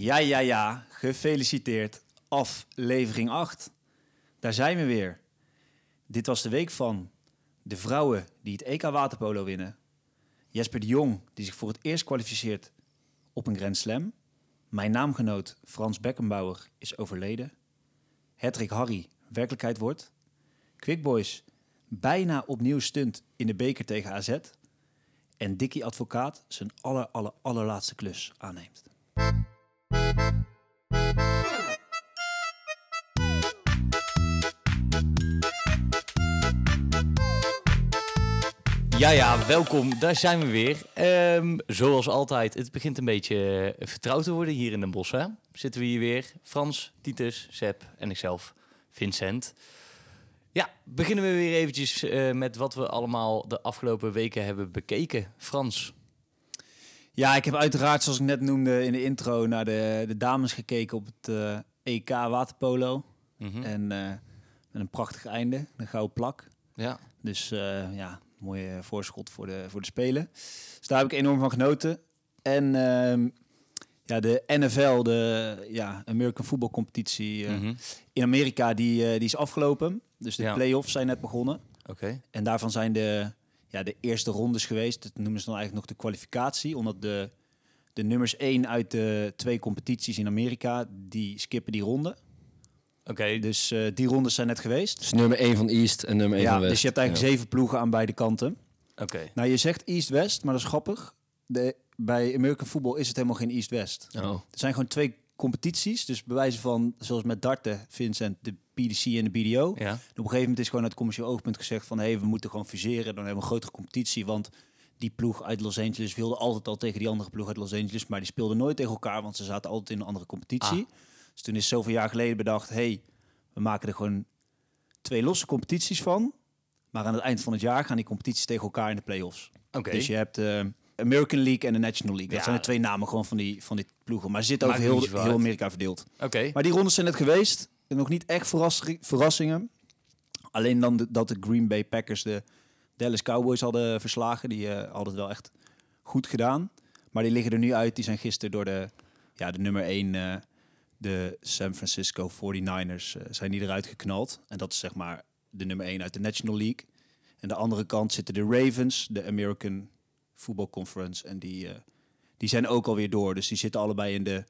Ja, ja, ja. Gefeliciteerd. Aflevering 8. Daar zijn we weer. Dit was de week van de vrouwen die het EK Waterpolo winnen. Jesper de Jong, die zich voor het eerst kwalificeert op een Grand Slam. Mijn naamgenoot Frans Beckenbauer is overleden. Hedrick Harry werkelijkheid wordt. Quick Boys bijna opnieuw stunt in de beker tegen AZ. En Dickie Advocaat zijn aller, aller, allerlaatste klus aanneemt. Ja, ja, welkom. Daar zijn we weer. Ehm, zoals altijd, het begint een beetje eh, vertrouwd te worden hier in Den Bosch. Zitten we hier weer. Frans, Titus, Seb en ikzelf, Vincent. Ja, beginnen we weer eventjes eh, met wat we allemaal de afgelopen weken hebben bekeken. Frans. Ja, ik heb uiteraard, zoals ik net noemde in de intro, naar de, de dames gekeken op het eh, EK Waterpolo. Mhm. En eh, met een prachtig einde, een gouden plak. Ja. Dus eh, ja, mooie voorschot voor de, voor de Spelen. Dus daar heb ik enorm van genoten. En ehm, ja, de NFL, de ja, American Football Competitie Mhm. in Amerika, die, die is afgelopen. Dus de Ja. play-offs zijn net begonnen. Oké. En daarvan zijn de, ja, de eerste rondes geweest. Dat noemen ze dan eigenlijk nog de kwalificatie. Omdat de, de nummers één uit de twee competities in Amerika, die skippen die ronde. Oké, Dus eh, die rondes zijn net geweest. Dus nummer 1 van East en nummer 1 Ja, van West. dus je hebt eigenlijk zeven ploegen aan beide kanten. oké. Nou, je zegt East-West, maar dat is grappig. De, bij American Football is het helemaal geen East-West. Oh. Er zijn gewoon twee competities. Dus bij wijze van, zoals met darten, Vincent, de PDC en de BDO. Ja. En op een gegeven moment is gewoon uit commercieel oogpunt gezegd van... hé, hey, we moeten gewoon fuseren, dan hebben we een grotere competitie. Want die ploeg uit Los Angeles wilde altijd al tegen die andere ploeg uit Los Angeles... maar die speelden nooit tegen elkaar, want ze zaten altijd in een andere competitie. Ah. Dus toen is zoveel jaar geleden bedacht... hé, hey, we maken er gewoon twee losse competities van... maar aan het eind van het jaar gaan die competities tegen elkaar in de play-offs. Oké. Dus je hebt de American League en de National League. Dat zijn de twee namen gewoon van die, van die ploegen. Maar ze zitten over heel, heel. Amerika verdeeld. Oké. Maar die rondes zijn net geweest. Nog niet echt verras- verrassingen. Alleen dan de- dat de Green Bay Packers de Dallas Cowboys hadden verslagen. Die eh, hadden het wel echt goed gedaan. Maar die liggen er nu uit. Die zijn gisteren door de, ja, de nummer 1, eh, de San Francisco 49ers, eh, zijn die eruit geknald. En dat is zeg maar de nummer 1 uit de National League. En de andere kant zitten de Ravens, de American Football Conference. En die, eh, die zijn ook alweer door. Dus die zitten allebei in de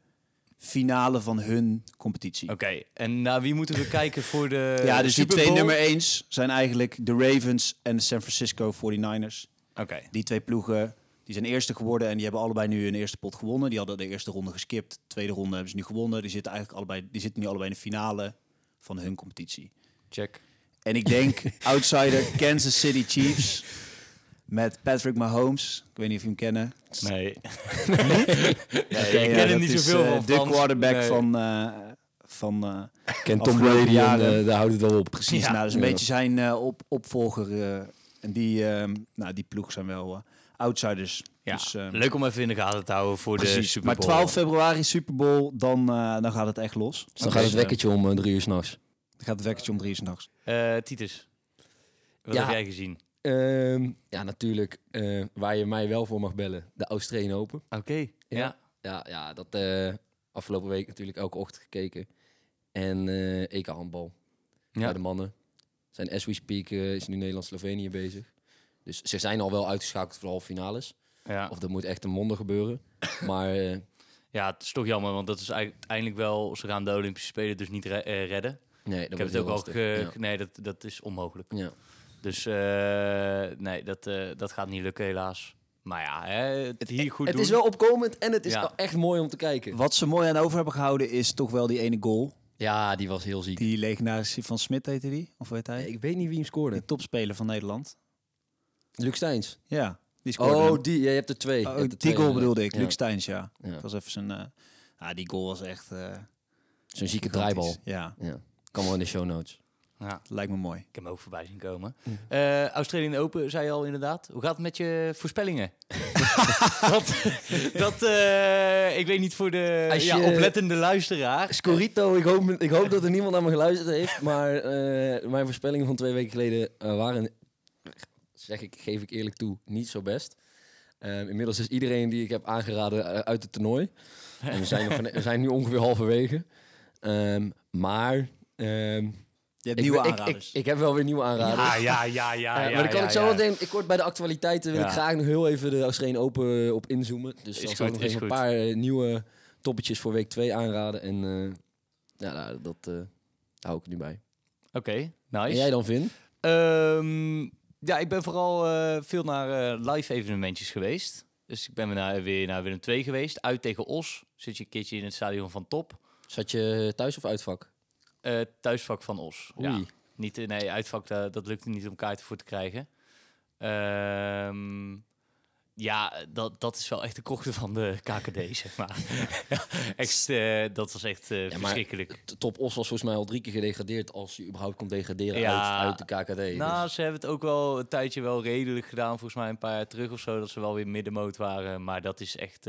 finale van hun competitie. Oké, en naar wie moeten we kijken voor de ja, dus die twee nummer 1 zijn eigenlijk de Ravens en de San Francisco 49ers. Oké. Die twee ploegen die zijn eerste geworden en die hebben allebei nu een eerste pot gewonnen. Die hadden de eerste ronde geskipt. De tweede ronde hebben ze nu gewonnen. Die zitten eigenlijk allebei, die zitten nu allebei in de finale van hun competitie. Check. En ik denk outsider Kansas City Chiefs met Patrick Mahomes. Ik weet niet of je hem kennen. Nee. Nee, ik ken hem niet zoveel van, De quarterback Nee. van, eh, van eh, Ken Tom Brady en eh, daar houdt het wel op. Precies, Ja. nou, dat is een Ja. beetje zijn eh, op, opvolger. eh, en die, ehm, nou, die ploeg zijn wel eh, outsiders. Ja, Dus, ehm, leuk om even in de gaten te houden voor de precies. Super Maar Bowl. 12 februari Super Bowl, dan, eh, dan gaat het echt los. Dus dan gaat het wekkertje om eh, drie uur s'nachts. Dan gaat het wekkertje om drie uur 's nachts. Eh, Titus, wat Ja. heb jij gezien? Ehm, ja, natuurlijk. eh, waar je mij wel voor mag bellen. De Australian Open. Oké, ja. Ja, ja dat eh, afgelopen week natuurlijk elke ochtend gekeken. En eh EK handbal. Ja. Bij de mannen. Zijn as we speak is nu Nederland-Slovenië bezig. Dus ze zijn al wel uitgeschakeld voor de halve finales. Ja. Of dat moet echt een wonder gebeuren. maar ja, het is toch jammer, want dat is eigenlijk uiteindelijk wel... Ze gaan de Olympische Spelen dus niet re- redden. nee, Ik dat heb wordt het ook al... Ja. Nee, dat, dat is onmogelijk. Ja. Dus eh, nee, dat, eh, dat gaat niet lukken helaas. Maar ja, hè, het hier goed het doen. is wel opkomend en het is Ja. echt mooi om te kijken. Wat ze mooi aan over hebben gehouden is toch wel die ene goal. Ja, die was heel ziek. Die legendarische van Smit heette die, of weet hij? Ik weet niet wie hem scoorde. De topspeler van Nederland. Luc Steins. Ja, die scoorde Oh, hem. die. Ja, je hebt er twee. Oh, hebt er die twee, goal bedoelde ik, ja. Luc Steins, ja. Ja. Dat was even zijn... eh ah, die goal was echt... eh Zo'n zieke draaibal. Ja, Ja. Kan wel in de show notes. Ja, dat lijkt me mooi. ik heb hem ook voorbij zien komen. Mm. Eh Australian Open, zei je al inderdaad. Hoe gaat het met je voorspellingen? dat, dat eh, ik weet niet voor de Als ja, je- oplettende luisteraar. Scorito, ik hoop, ik hoop dat er niemand naar me geluisterd heeft. Maar eh, mijn voorspellingen van twee weken geleden waren, zeg ik, geef ik eerlijk toe, niet zo best. Ehm, inmiddels is iedereen die ik heb aangeraden uit het toernooi. En we zijn, nog, we zijn nu ongeveer halverwege. Ehm, maar ehm, Je hebt ik, nieuwe ik, ik, ik, heb wel weer nieuwe aanraders. Ja, ja, ja, ja. Eh, ja, maar dan kan ja, ik zo wel denken, ik word bij de actualiteiten wil ik graag nog heel even de Australian Open eh, op inzoomen. Dus goed, zal ik nog even een paar eh, nieuwe toppetjes voor week 2 aanraden. En eh, ja, nou, dat eh, hou ik er nu bij. Oké, nice. En jij dan, Vin? Ehm, ja, ik ben vooral veel naar live evenementjes geweest. Dus ik ben weer naar, weer naar Willem II geweest. Uit tegen Os. Zit je een keertje in het stadion van Top. Zat je thuis of uitvak? Eh, thuisvak van Os. Ja. Oei. Niet, eh, nee, uitvak, dat, dat lukte niet om kaarten voor te krijgen. Ehm, ja, dat, dat is wel echt de krochten van de KKD, zeg maar. ja, echt, eh, dat was echt eh, verschrikkelijk. Top Os was volgens mij al drie keer gedegradeerd als je überhaupt kon degraderen Ja. uit, uit de KKD. Nou, Dus- ze hebben het ook wel een tijdje wel redelijk gedaan. Volgens mij een paar jaar terug of zo. Dat ze wel weer middenmoot waren. Maar dat is echt...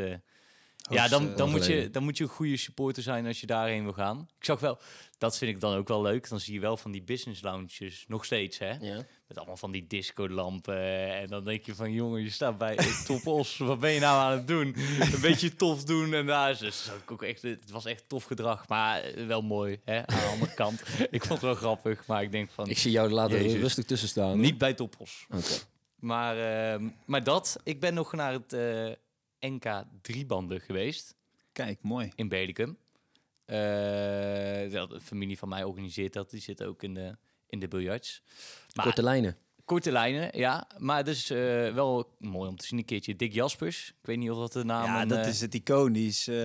eh, ja, dan, eh, dan, moet je, dan moet je een goede supporter zijn als je daarheen wil gaan. Ik zag wel... Dat vind ik dan ook wel leuk. Dan zie je wel van die business lounges. Nog steeds, hè? ja. Met allemaal van die discolampen. En dan denk je van, jongen, je staat bij Top Os. Wat ben je nou aan het doen? Een beetje tof doen. En daar is dus ook echt, het was echt tof gedrag. Maar eh, wel mooi, hè? Aan de andere kant. Ik vond het wel grappig. Maar ik denk van, Ik zie jou er later Jezus. rustig tussen staan. niet bij Top Os. Oké. Maar, ehm, maar dat, ik ben nog naar het eh, NK driebanden geweest Kijk, mooi. in Belicum. Eh, ja, de familie van mij organiseert dat. Die zit ook in de, in de biljarts. Maar, Korte lijnen. korte lijnen, ja. Maar dus eh, wel mooi om te zien een keertje. Dick Jaspers. Ik weet niet of dat de naam... ja, dat eh, is het icoon. Die is, eh,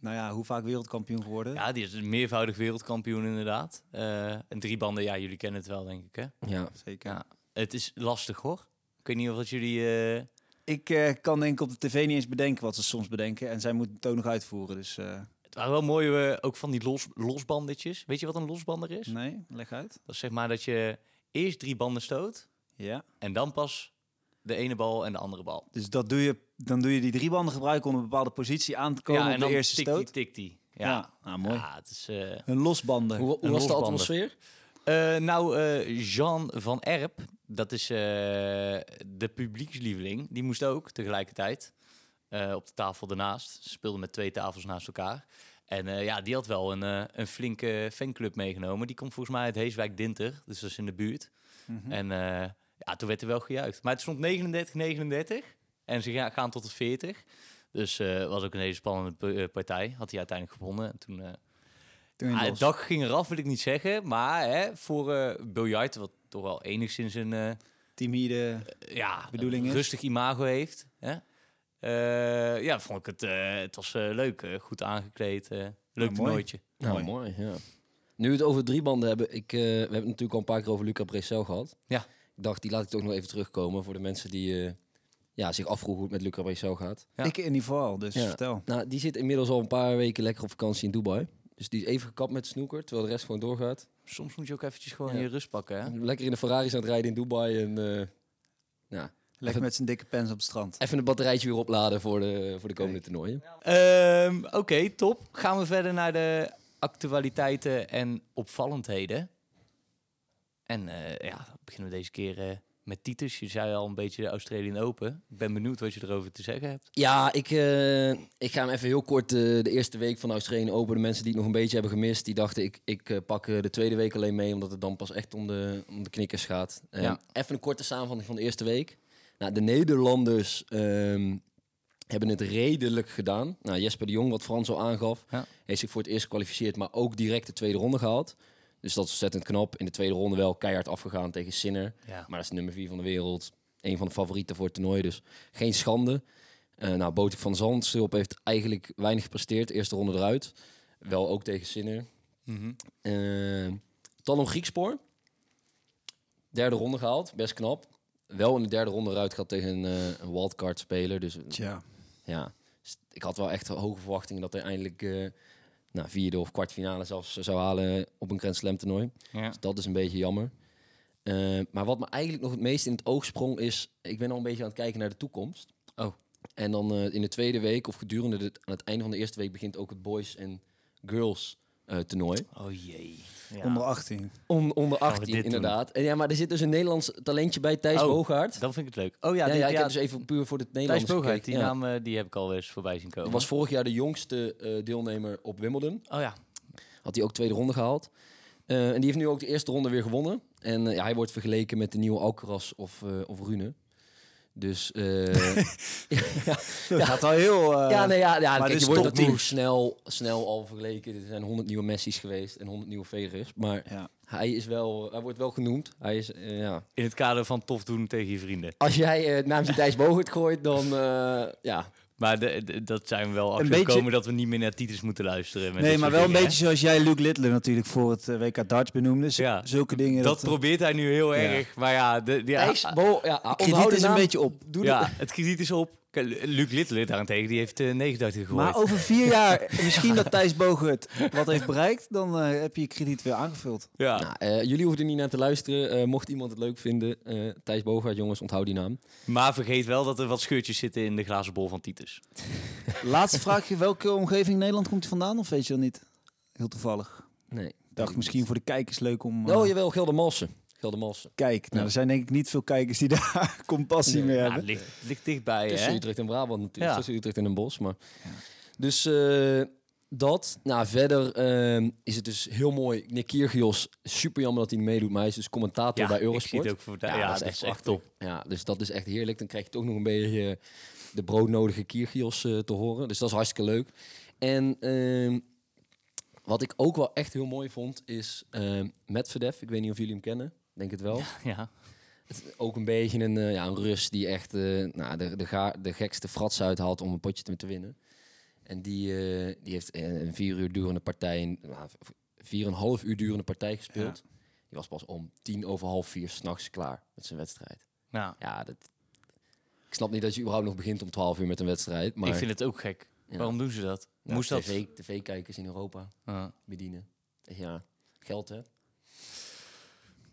nou ja, hoe vaak wereldkampioen geworden? Ja, die is een meervoudig wereldkampioen inderdaad. Eh en driebanden, ja, jullie kennen het wel, denk ik, hè? Ja. Zeker. Ja. Het is lastig, hoor. Ik weet niet of dat jullie... Ik eh, kan denk ik op de tv niet eens bedenken wat ze soms bedenken. En zij moeten het ook nog uitvoeren. Dus eh, Het waren wel mooie, eh, ook van die los, losbandetjes. Weet je wat een losbander is? nee, leg uit. Dat is zeg maar dat je eerst drie banden stoot Ja. en dan pas de ene bal en de andere bal. Dus dat doe je, dan doe je die drie banden gebruiken om een bepaalde positie aan te komen ja, en op dan de eerste tikt stoot. die, tikt die. Ja, Ja, ah, mooi. Ja, het is... eh, Een losbanden. Hoe, hoe Een was de losbander. atmosfeer? Eh, nou, eh, Jean van Erp, dat is eh, de publiekslieveling, die moest ook tegelijkertijd eh, op de tafel ernaast. Ze speelden met twee tafels naast elkaar. En eh, ja, die had wel een, een flinke fanclub meegenomen. Die komt volgens mij uit Heeswijk Dinter, dus dat is in de buurt. Mhm. En ja, toen werd er wel gejuicht. Maar het stond 39-39 en ze ga- gaan tot de 40. Dus was ook een hele spannende partij. Had hij uiteindelijk gewonnen. En toen, Toen Ah, het dak ging eraf, wil ik niet zeggen. Maar hè, voor biljart, wat toch wel enigszins een eh, Timide. ja, Bedoeling een is? rustig imago heeft. Hè? Eh, ja, vond ik het, eh, het was eh, leuk. eh, goed aangekleed. eh leuk mooi. toernooitje. Nou, Mooi. mooi. ja. Nu we het over drie banden hebben. Ik, eh, we hebben het natuurlijk al een paar keer over Luca Brecel gehad. Ja. Ik dacht, die laat ik toch nog even terugkomen voor de mensen die eh, ja, zich afvroegen hoe het met Luca Brecel gaat. Ja. Ik in ieder geval, dus Ja. vertel. Nou, die zit inmiddels al een paar weken lekker op vakantie in Dubai. Dus die is even gekapt met snoeker, terwijl de rest gewoon doorgaat. Soms moet je ook eventjes gewoon Ja. je rust pakken. Hè? Lekker in de Ferraris aan het rijden in Dubai en eh, ja, Lekker Even- met zijn dikke pens op het strand. even een batterijtje weer opladen voor de, voor de komende toernooien. Ehm, Oké, top. Gaan we verder naar de actualiteiten en opvallendheden. En eh, ja, beginnen we deze keer eh, met Titus. Je zei al een beetje de Australian Open. Ik ben benieuwd wat je erover te zeggen hebt. Ja, ik, eh, ik ga hem even heel kort eh, de eerste week van de Australian Open. De mensen die het nog een beetje hebben gemist, die dachten ik, ik eh, pak de tweede week alleen mee, omdat het dan pas echt om de, om de knikkers gaat. Ja. Even een korte samenvatting van de eerste week. Nou, de Nederlanders ehm, hebben het redelijk gedaan. Nou, Jesper de Jong, wat Frans al aangaf, Ja. heeft zich voor het eerst gekwalificeerd, maar ook direct de tweede ronde gehaald. Dus dat is ontzettend knap. In de tweede ronde wel keihard afgegaan tegen Sinner. Ja. Maar dat is nummer 4 van de wereld. Een van de favorieten voor het toernooi. Dus geen schande. Eh nou, Botik van Zandstulp heeft eigenlijk weinig gepresteerd. Eerste ronde eruit. Wel ook tegen Sinner. Mhm. Uh, Talon Griekspoor. Derde ronde gehaald. Best knap. Wel in de derde ronde eruit gehad tegen een, eh, een wildcard speler. Dus Tja. ja, st- ik had wel echt hoge verwachtingen dat hij eindelijk eh nou, vierde of kwartfinale zelfs zou halen op een Grand Slam toernooi. Ja. Dus dat is een beetje jammer. Eh, maar wat me eigenlijk nog het meest in het oog sprong is... Ik ben al een beetje aan het kijken naar de toekomst. Oh. En dan eh, in de tweede week of gedurende de, aan het einde van de eerste week... begint ook het boys en girls toernooi. Oh jee. Ja. Onder 18. On- onder Gaan we 18, dit doen? inderdaad. En ja, maar er zit dus een Nederlands talentje bij, Thijs Oh, Boogaard. Dan vind ik het leuk. Oh ja, Ja, die, ja, ik ja, heb dus even puur voor het Thijs Nederlands Bogaert, gekeken. die Ja. naam eh, die heb ik al eens voorbij zien komen. Hij was vorig jaar de jongste eh, deelnemer op Wimbledon. Oh ja. Had hij ook tweede ronde gehaald. Eh, en die heeft nu ook de eerste ronde weer gewonnen. En eh, ja, hij wordt vergeleken met de nieuwe Alcaraz of, eh of Rune. Dus eh, Dat gaat wel heel... eh, ja, nee, ja, ja maar kijk, dit je is wordt natuurlijk snel, snel al vergeleken. Er zijn 100 nieuwe Messi's geweest en 100 nieuwe Federers. Maar ja. hij, is wel, hij wordt wel genoemd. Hij is, eh, ja. In het kader van tof doen tegen je vrienden. Als jij eh, het naamje Thijs Bogert gooit, dan eh, ja. Maar de, de- dat zijn we wel achter beetje- gekomen dat we niet meer naar Titus moeten luisteren. met Nee, maar wel een beetje zoals jij Luke Littler natuurlijk voor het eh, WK darts benoemde. Z- Ja. Zulke dingen. Dat dat, probeert hij nu heel Ja. erg. Maar ja, de, ah, Bo, ja krediet onthoud de is een beetje op. Doe ja, het krediet is op. Luc Littler daarentegen, die heeft eh 89 gegooid. Maar over vier jaar, misschien dat Thijs Bogert wat heeft bereikt, dan eh, heb je je krediet weer aangevuld. ja. Nou, eh, jullie hoeven er niet naar te luisteren. Eh, mocht iemand het leuk vinden, eh, Thijs Bogaert, jongens, onthoud die naam. Maar vergeet wel dat er wat scheurtjes zitten in de glazen bol van Titus. Laatste vraagje, welke omgeving in Nederland komt hij vandaan? Of weet je dat niet? Heel toevallig. Nee. Ik dacht misschien voor de kijkers leuk om... Oh, jawel, Geldermalsen. Geldermalsen. Kijk, nou, Ja. er zijn denk ik niet veel kijkers die daar compassie Nee. mee Ja, hebben. het ligt, ligt dichtbij, Tussen hè? Utrecht en Brabant natuurlijk. Ja. Tussen Utrecht en Den Bosch. Maar... Ja. Dus eh, dat. Nou, verder ehm, is het dus heel mooi. Nick Kyrgios, super jammer dat hij niet meedoet. Maar hij is dus commentator bij ik zie Eurosport. het ook voor Ja, ja, dat is dat echt is echt prachtig. top. Ja, dus dat is echt heerlijk. Dan krijg je toch nog een beetje eh, de broodnodige Kyrgios eh, te horen. Dus dat is hartstikke leuk. En ehm, wat ik ook wel echt heel mooi vond, is ehm Medvedev. Ik weet niet of jullie hem kennen. Denk het wel. Ja. Het, ook een beetje een, eh, ja, een Rus die echt eh, nou, de, de, ga, de gekste frats uithaalt om een potje te, te winnen. En die, eh, die heeft een vier uur durende partij, nou, vier en een half uur durende partij gespeeld. Die was pas om tien over half vier s'nachts klaar met zijn wedstrijd. Nou, Ja, dat, ik snap niet dat je überhaupt nog begint om 12 uur met een wedstrijd. Maar ik vind het ook gek. ja, Waarom doen ze dat? ja, Moest dat? TV, tv-kijkers in Europa bedienen. Ja, geld hè.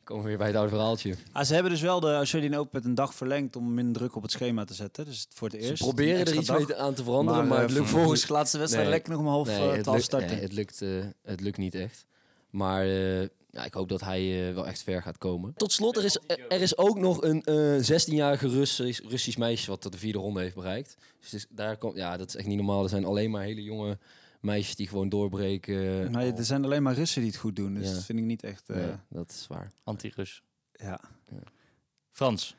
Komen we weer bij het oude verhaaltje. Ah, ze hebben dus wel de Australian Open een dag verlengd om minder druk op het schema te zetten. Dus voor het eerst. Ze proberen er iets dag. mee te- aan te veranderen, maar, maar, het eh, lukt vervolgens de laatste wedstrijd Nee. lekker nog om half Nee, eh, twaalf lukt, starten. nee, het, lukt, eh, het lukt niet echt. Maar eh, ja, ik hoop dat hij eh, wel echt ver gaat komen. Tot slot, er is, er is ook nog een eh 16-jarige Russisch, Russisch meisje wat tot de vierde ronde heeft bereikt. Dus daar komt, ja, dat is echt niet normaal. Er zijn alleen maar hele jonge meisjes die gewoon doorbreken. Al- er zijn alleen maar Russen die het goed doen. Dus Ja. dat vind ik niet echt... eh, Nee, dat is waar. Anti-Rus. ja. Frans.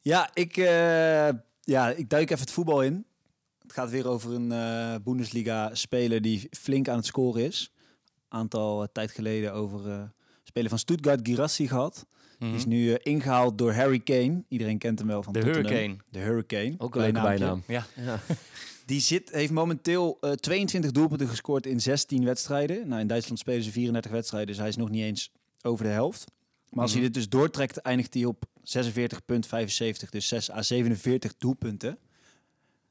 Ja, ik, eh, ja, ik duik even het voetbal in. Het gaat weer over een eh Bundesliga-speler die flink aan het scoren is. Aantal eh, tijd geleden over eh speler van Stuttgart, Girassi gehad. Die is Mhm. nu eh, ingehaald door Harry Kane. Iedereen kent hem wel van De Tottenham. Hurricane. De Hurricane. Ook een leuke bijnaam. Ja. Ja. Die zit, heeft momenteel eh, 22 doelpunten gescoord in 16 wedstrijden. Nou, in Duitsland spelen ze 34 wedstrijden, dus hij is nog niet eens over de helft. Maar als Mhm. hij dit dus doortrekt, eindigt hij op 46,75. Dus 6 à 47 doelpunten.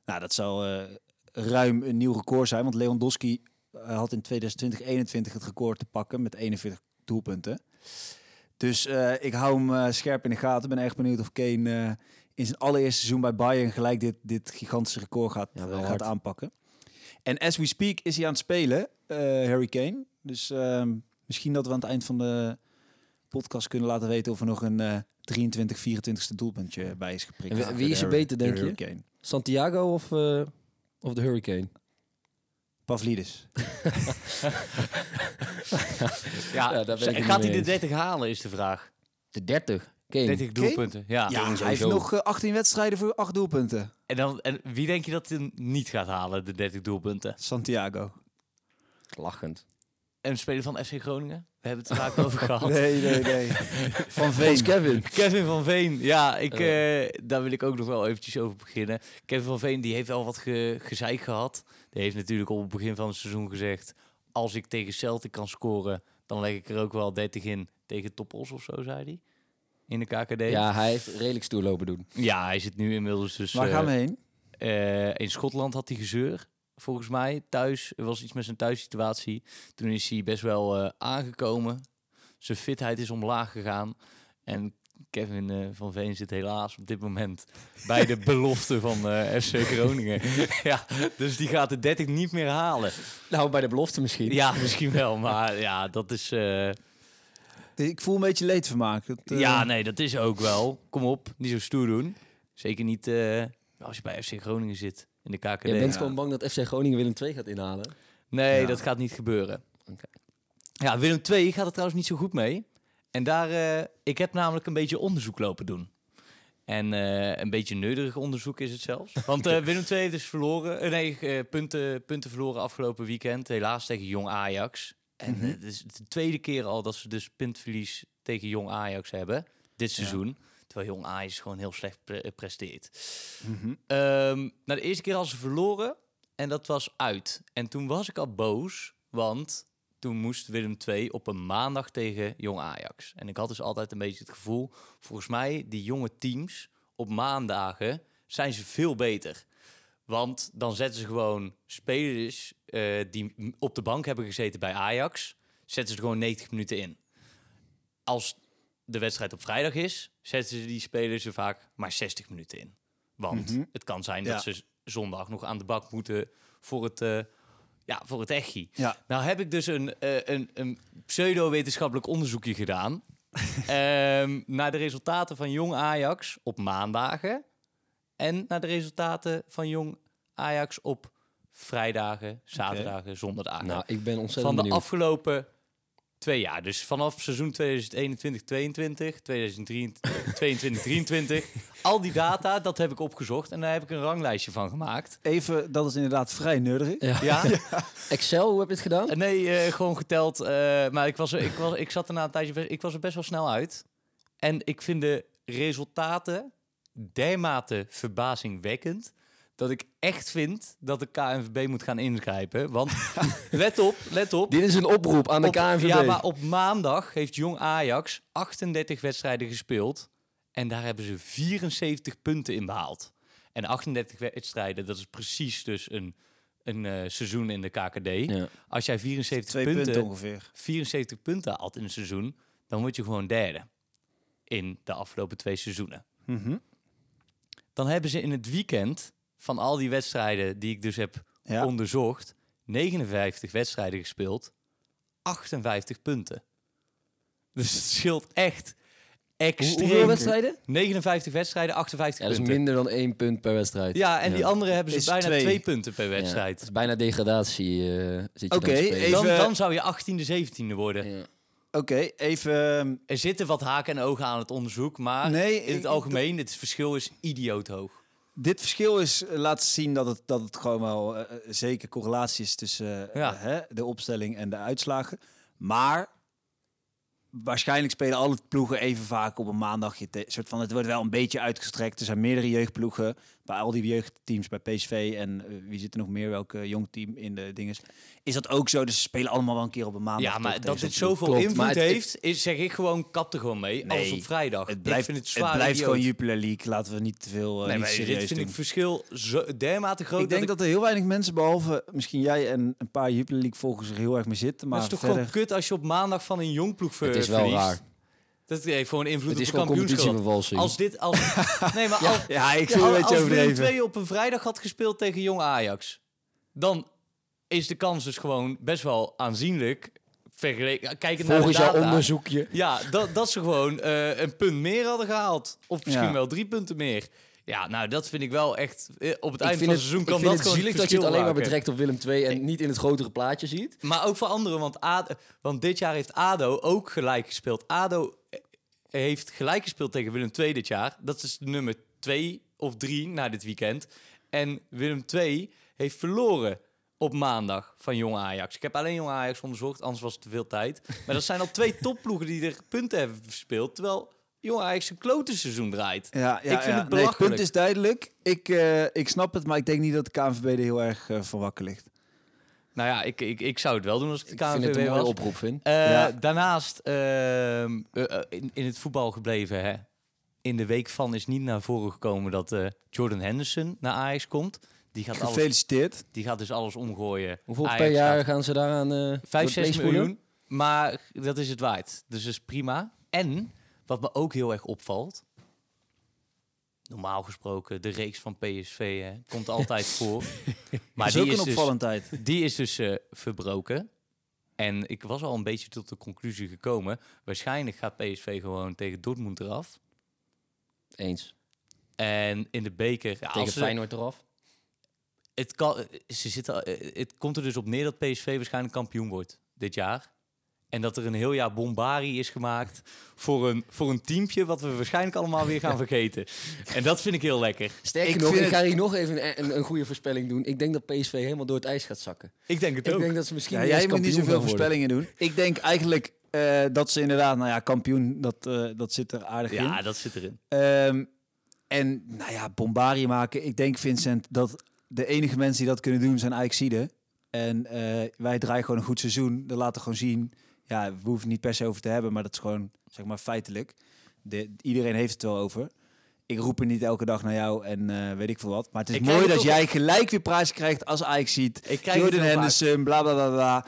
Nou, dat zal eh, ruim een nieuw record zijn. Want Lewandowski eh, had in 2020-21 het record te pakken met 41 doelpunten. Dus eh, ik hou hem eh, scherp in de gaten. Ben echt benieuwd of Kane eh, in zijn allereerste seizoen bij Bayern gelijk dit, dit gigantische record gaat, Ja, gaat aanpakken. En as we speak is hij aan het spelen, Harry Kane. Dus ehm, misschien dat we aan het eind van de podcast kunnen laten weten of er nog een eh 23, 24ste doelpuntje bij is geprikt. En wie- is er beter, de denk je? Santiago of, of de Hurricane? Pavlidis. Ja, Ja, daar ik gaat hij de mee 30 halen, is de vraag. De 30. Kane. 30 doelpunten. Ja. Ja, hij heeft nog eh, 18 wedstrijden voor 8 doelpunten. En, dan, en wie denk je dat hij niet gaat halen, de 30 doelpunten? Santiago. Lachend. Een speler van FC Groningen? We hebben het er vaak over gehad. Nee, nee, nee. Van Veen. Kevin. Kevin van Veen, ja, ik, eh, daar wil ik ook nog wel eventjes over beginnen. Kevin van Veen, die heeft wel wat ge gezeik gehad. Die heeft natuurlijk op het begin van het seizoen gezegd... als ik tegen Celtic kan scoren, dan leg ik er ook wel 30 in tegen Toppos of zo, zei hij. In de KKD. Ja, hij heeft redelijk stoer lopen doen. Ja, hij zit nu inmiddels dus... Waar eh, gaan we heen? eh, in Schotland had hij gezeur, volgens mij. Thuis, er was iets met zijn thuissituatie. Toen is hij best wel eh, aangekomen. Zijn fitheid is omlaag gegaan. En Kevin eh, van Veen zit helaas op dit moment bij de belofte van eh, FC Groningen. ja, dus die gaat de 30 niet meer halen. Nou, bij de belofte misschien. Ja, misschien wel, maar ja, dat is... eh, Ik voel een beetje leedvermaak. Dat, Ja, nee, dat is ook wel. Kom op, niet zo stoer doen. Zeker niet eh, als je bij FC Groningen zit in de KKD. Je bent Ja. gewoon bang dat FC Groningen Willem II gaat inhalen. Nee, Ja. dat gaat niet gebeuren. Oké. Ja, Willem II gaat er trouwens niet zo goed mee. En daar, eh, ik heb namelijk een beetje onderzoek lopen doen. En eh, een beetje neuderig onderzoek is het zelfs. Want eh, Willem II heeft dus verloren, nee, punten, punten verloren afgelopen weekend. Helaas tegen Jong Ajax. En Mhm. het is de tweede keer al dat ze dus puntverlies tegen Jong Ajax hebben. Dit Ja. seizoen. Terwijl Jong Ajax gewoon heel slecht pre- presteert. Mhm. Ehm nou, de eerste keer al ze verloren en dat was uit. En toen was ik al boos, want toen moest Willem II op een maandag tegen Jong Ajax. En ik had dus altijd een beetje het gevoel, volgens mij, die jonge teams op maandagen zijn ze veel beter. Want dan zetten ze gewoon spelers eh, die op de bank hebben gezeten bij Ajax, zetten ze gewoon 90 minuten in. Als de wedstrijd op vrijdag is, zetten ze die spelers er vaak maar 60 minuten in. Want Mhm. het kan zijn Ja. dat ze zondag nog aan de bak moeten voor het, eh ja, voor het echi. Ja. Nou heb ik dus een, eh, een, een pseudo-wetenschappelijk onderzoekje gedaan. ehm, naar de resultaten van Jong Ajax op maandagen. En naar de resultaten van Jong Ajax op vrijdagen, zaterdagen, zondagen. Nou, ik ben ontzettend van de benieuwd. afgelopen twee jaar. Dus vanaf seizoen 2021-22, 2022-23. al die data, dat heb ik opgezocht. En daar heb ik een ranglijstje van gemaakt. Even, dat is inderdaad vrij nerdig. Ja. Ja, Excel, hoe heb je het gedaan? Eh, Nee, eh, gewoon geteld. eh, maar ik, was er, ik, was, ik zat er na een tijdje ik was er best wel snel uit. En ik vind de resultaten dermate verbazingwekkend... dat ik echt vind dat de KNVB moet gaan ingrijpen. Want let op, let op. Dit is een oproep aan de Op- KNVB. Ja, maar op maandag heeft Jong Ajax 38 wedstrijden gespeeld. En daar hebben ze 74 punten in behaald. En 38 wedstrijden, dat is precies dus een, een eh, seizoen in de KKD. Ja. Als jij 74 Twee punten, punten ongeveer. 74 punten haalt in een seizoen, dan word je gewoon derde. In de afgelopen twee seizoenen. Mhm. Dan hebben ze in het weekend van al die wedstrijden die ik dus heb Ja. onderzocht, 59 wedstrijden gespeeld, 58 punten. Dus het scheelt echt Hoe- extreem. hoeveel wedstrijden? 59 wedstrijden, 58 Ja, dat is punten. minder dan één punt per wedstrijd. Ja, en die andere hebben ze Is bijna twee. twee punten per Ja, wedstrijd. Het is bijna degradatie. eh zit je Oké, dan te spelen. even- Dan, dan zou je 18e, 17e worden. Ja. Oké, even... Er zitten wat haken en ogen aan het onderzoek, maar Nee, in het algemeen, het verschil is idioot hoog. Dit verschil is eh, laat zien dat het, dat het gewoon wel eh, zeker correlatie is tussen Ja. hè, de opstelling en de uitslagen. Maar waarschijnlijk spelen alle ploegen even vaak op een maandagje. te- soort van, het wordt wel een beetje uitgestrekt. Er zijn meerdere jeugdploegen bij al die jeugdteams bij PSV en eh, wie zit er nog meer? Welke jong team in de dinges? Is dat ook zo? Dus ze spelen allemaal wel een keer op een maandag. Ja, maar dat dit ploeg. zoveel Klopt, invloed het- heeft, is, zeg ik gewoon, kap er gewoon mee. Nee, Alles op vrijdag. Het blijft, het het, blijft gewoon Jupiler League. Laten we niet te veel uh, Nee, serieus dit vind doen. ik verschil zo dermate groot. ik denk dat, dat er heel weinig mensen, behalve misschien jij en een paar Jupiler League volgers, er heel erg mee zitten. Maar Maar het is toch verder... gewoon kut als je op maandag van een jongploeg ver Het is wel verliest. raar. Dat heeft gewoon invloed Het is op de kampioenschap. Als dit, als, nee, maar als, Ja, ik ja, als beetje Willem overdreven. II op een vrijdag had gespeeld tegen Jong Ajax, dan is de kans dus gewoon best wel aanzienlijk. Vergeleken, kijkend naar de Volgens jouw data. onderzoekje. Ja, dat, dat ze gewoon eh, een punt meer hadden gehaald. Of misschien Ja. wel drie punten meer. Ja, nou, dat vind ik wel echt... eh, Op het Ik eind vind van het seizoen ik kan vind dat het gewoon zielig dat je het alleen maar betrekt op Willem II en niet in het grotere plaatje ziet. Maar ook voor anderen, want, ADO, want dit jaar heeft ADO ook gelijk gespeeld. ADO eh, heeft gelijk gespeeld tegen Willem II dit jaar. Dat is nummer twee of drie na dit weekend. En Willem II heeft verloren op maandag van Jong Ajax. Ik heb alleen Jong Ajax onderzocht, anders was het te veel tijd. Maar dat zijn al twee topploegen die er punten hebben verspeeld. Terwijl Jong Ajax een klote seizoen draait. Ja, ja, Ik vind ja. het Nee, het belachelijk. punt is duidelijk. Ik, eh, ik snap het, maar ik denk niet dat de KNVB er heel erg van wakker ligt. Nou ja, ik, ik, ik zou het wel doen als ik de Ik vind het KNVB een mooie was. oproep, vind. Eh, Ja. Daarnaast ehm, eh, eh, in, in het voetbal gebleven. Hè. In de week van is niet naar voren gekomen dat eh, Jordan Henderson naar Ajax komt. Die gaat, alles, Gefeliciteerd. die gaat dus alles omgooien. Hoeveel Ajax per jaar gaat gaan ze daaraan eh 5, door 6 het vlees spoelen? miljoen. Maar dat is het waard. Dus dat is prima. En Wat me ook heel erg opvalt. Normaal gesproken, de reeks van PSV hè, komt altijd voor. Maar Maar is die ook is, een dus, opvallendheid. die is dus eh, verbroken. En ik was al een beetje tot de conclusie gekomen. Waarschijnlijk gaat PSV gewoon tegen Dortmund eraf. Eens. En in de beker... Ja, Tegen als ze- Feyenoord eraf. het, kan, ze zitten, eh, het komt er dus op neer dat PSV waarschijnlijk kampioen wordt dit jaar. En dat er een heel jaar bombari is gemaakt voor een, voor een teampje... wat we waarschijnlijk allemaal weer gaan vergeten. En dat vind ik heel lekker. Sterker Ik nog, ik ga hier nog even een, een, een goede voorspelling doen. Ik denk dat PSV helemaal door het ijs gaat zakken. Ik denk het Ik ook. denk dat ze misschien Ja, niet jij moet niet zoveel voorspellingen doen. Ik denk eigenlijk eh, dat ze inderdaad, nou ja, kampioen, dat, eh, dat zit er aardig in. Ja, dat zit erin. Ehm, en nou ja, bombardie maken. Ik denk, Vincent, dat de enige mensen die dat kunnen doen zijn Ajaxide. En eh, wij draaien gewoon een goed seizoen. Dat laten gewoon zien. Ja, we hoeven het niet per se over te hebben, maar dat is gewoon, zeg maar, feitelijk. De, iedereen heeft het wel over. Ik roep er niet elke dag naar jou en eh, weet ik veel wat. Maar het is Ik mooi dat jij gelijk weer prijzen krijgt als Ajax ziet. Ik krijg Jordan. Henderson, bla bla bla bla.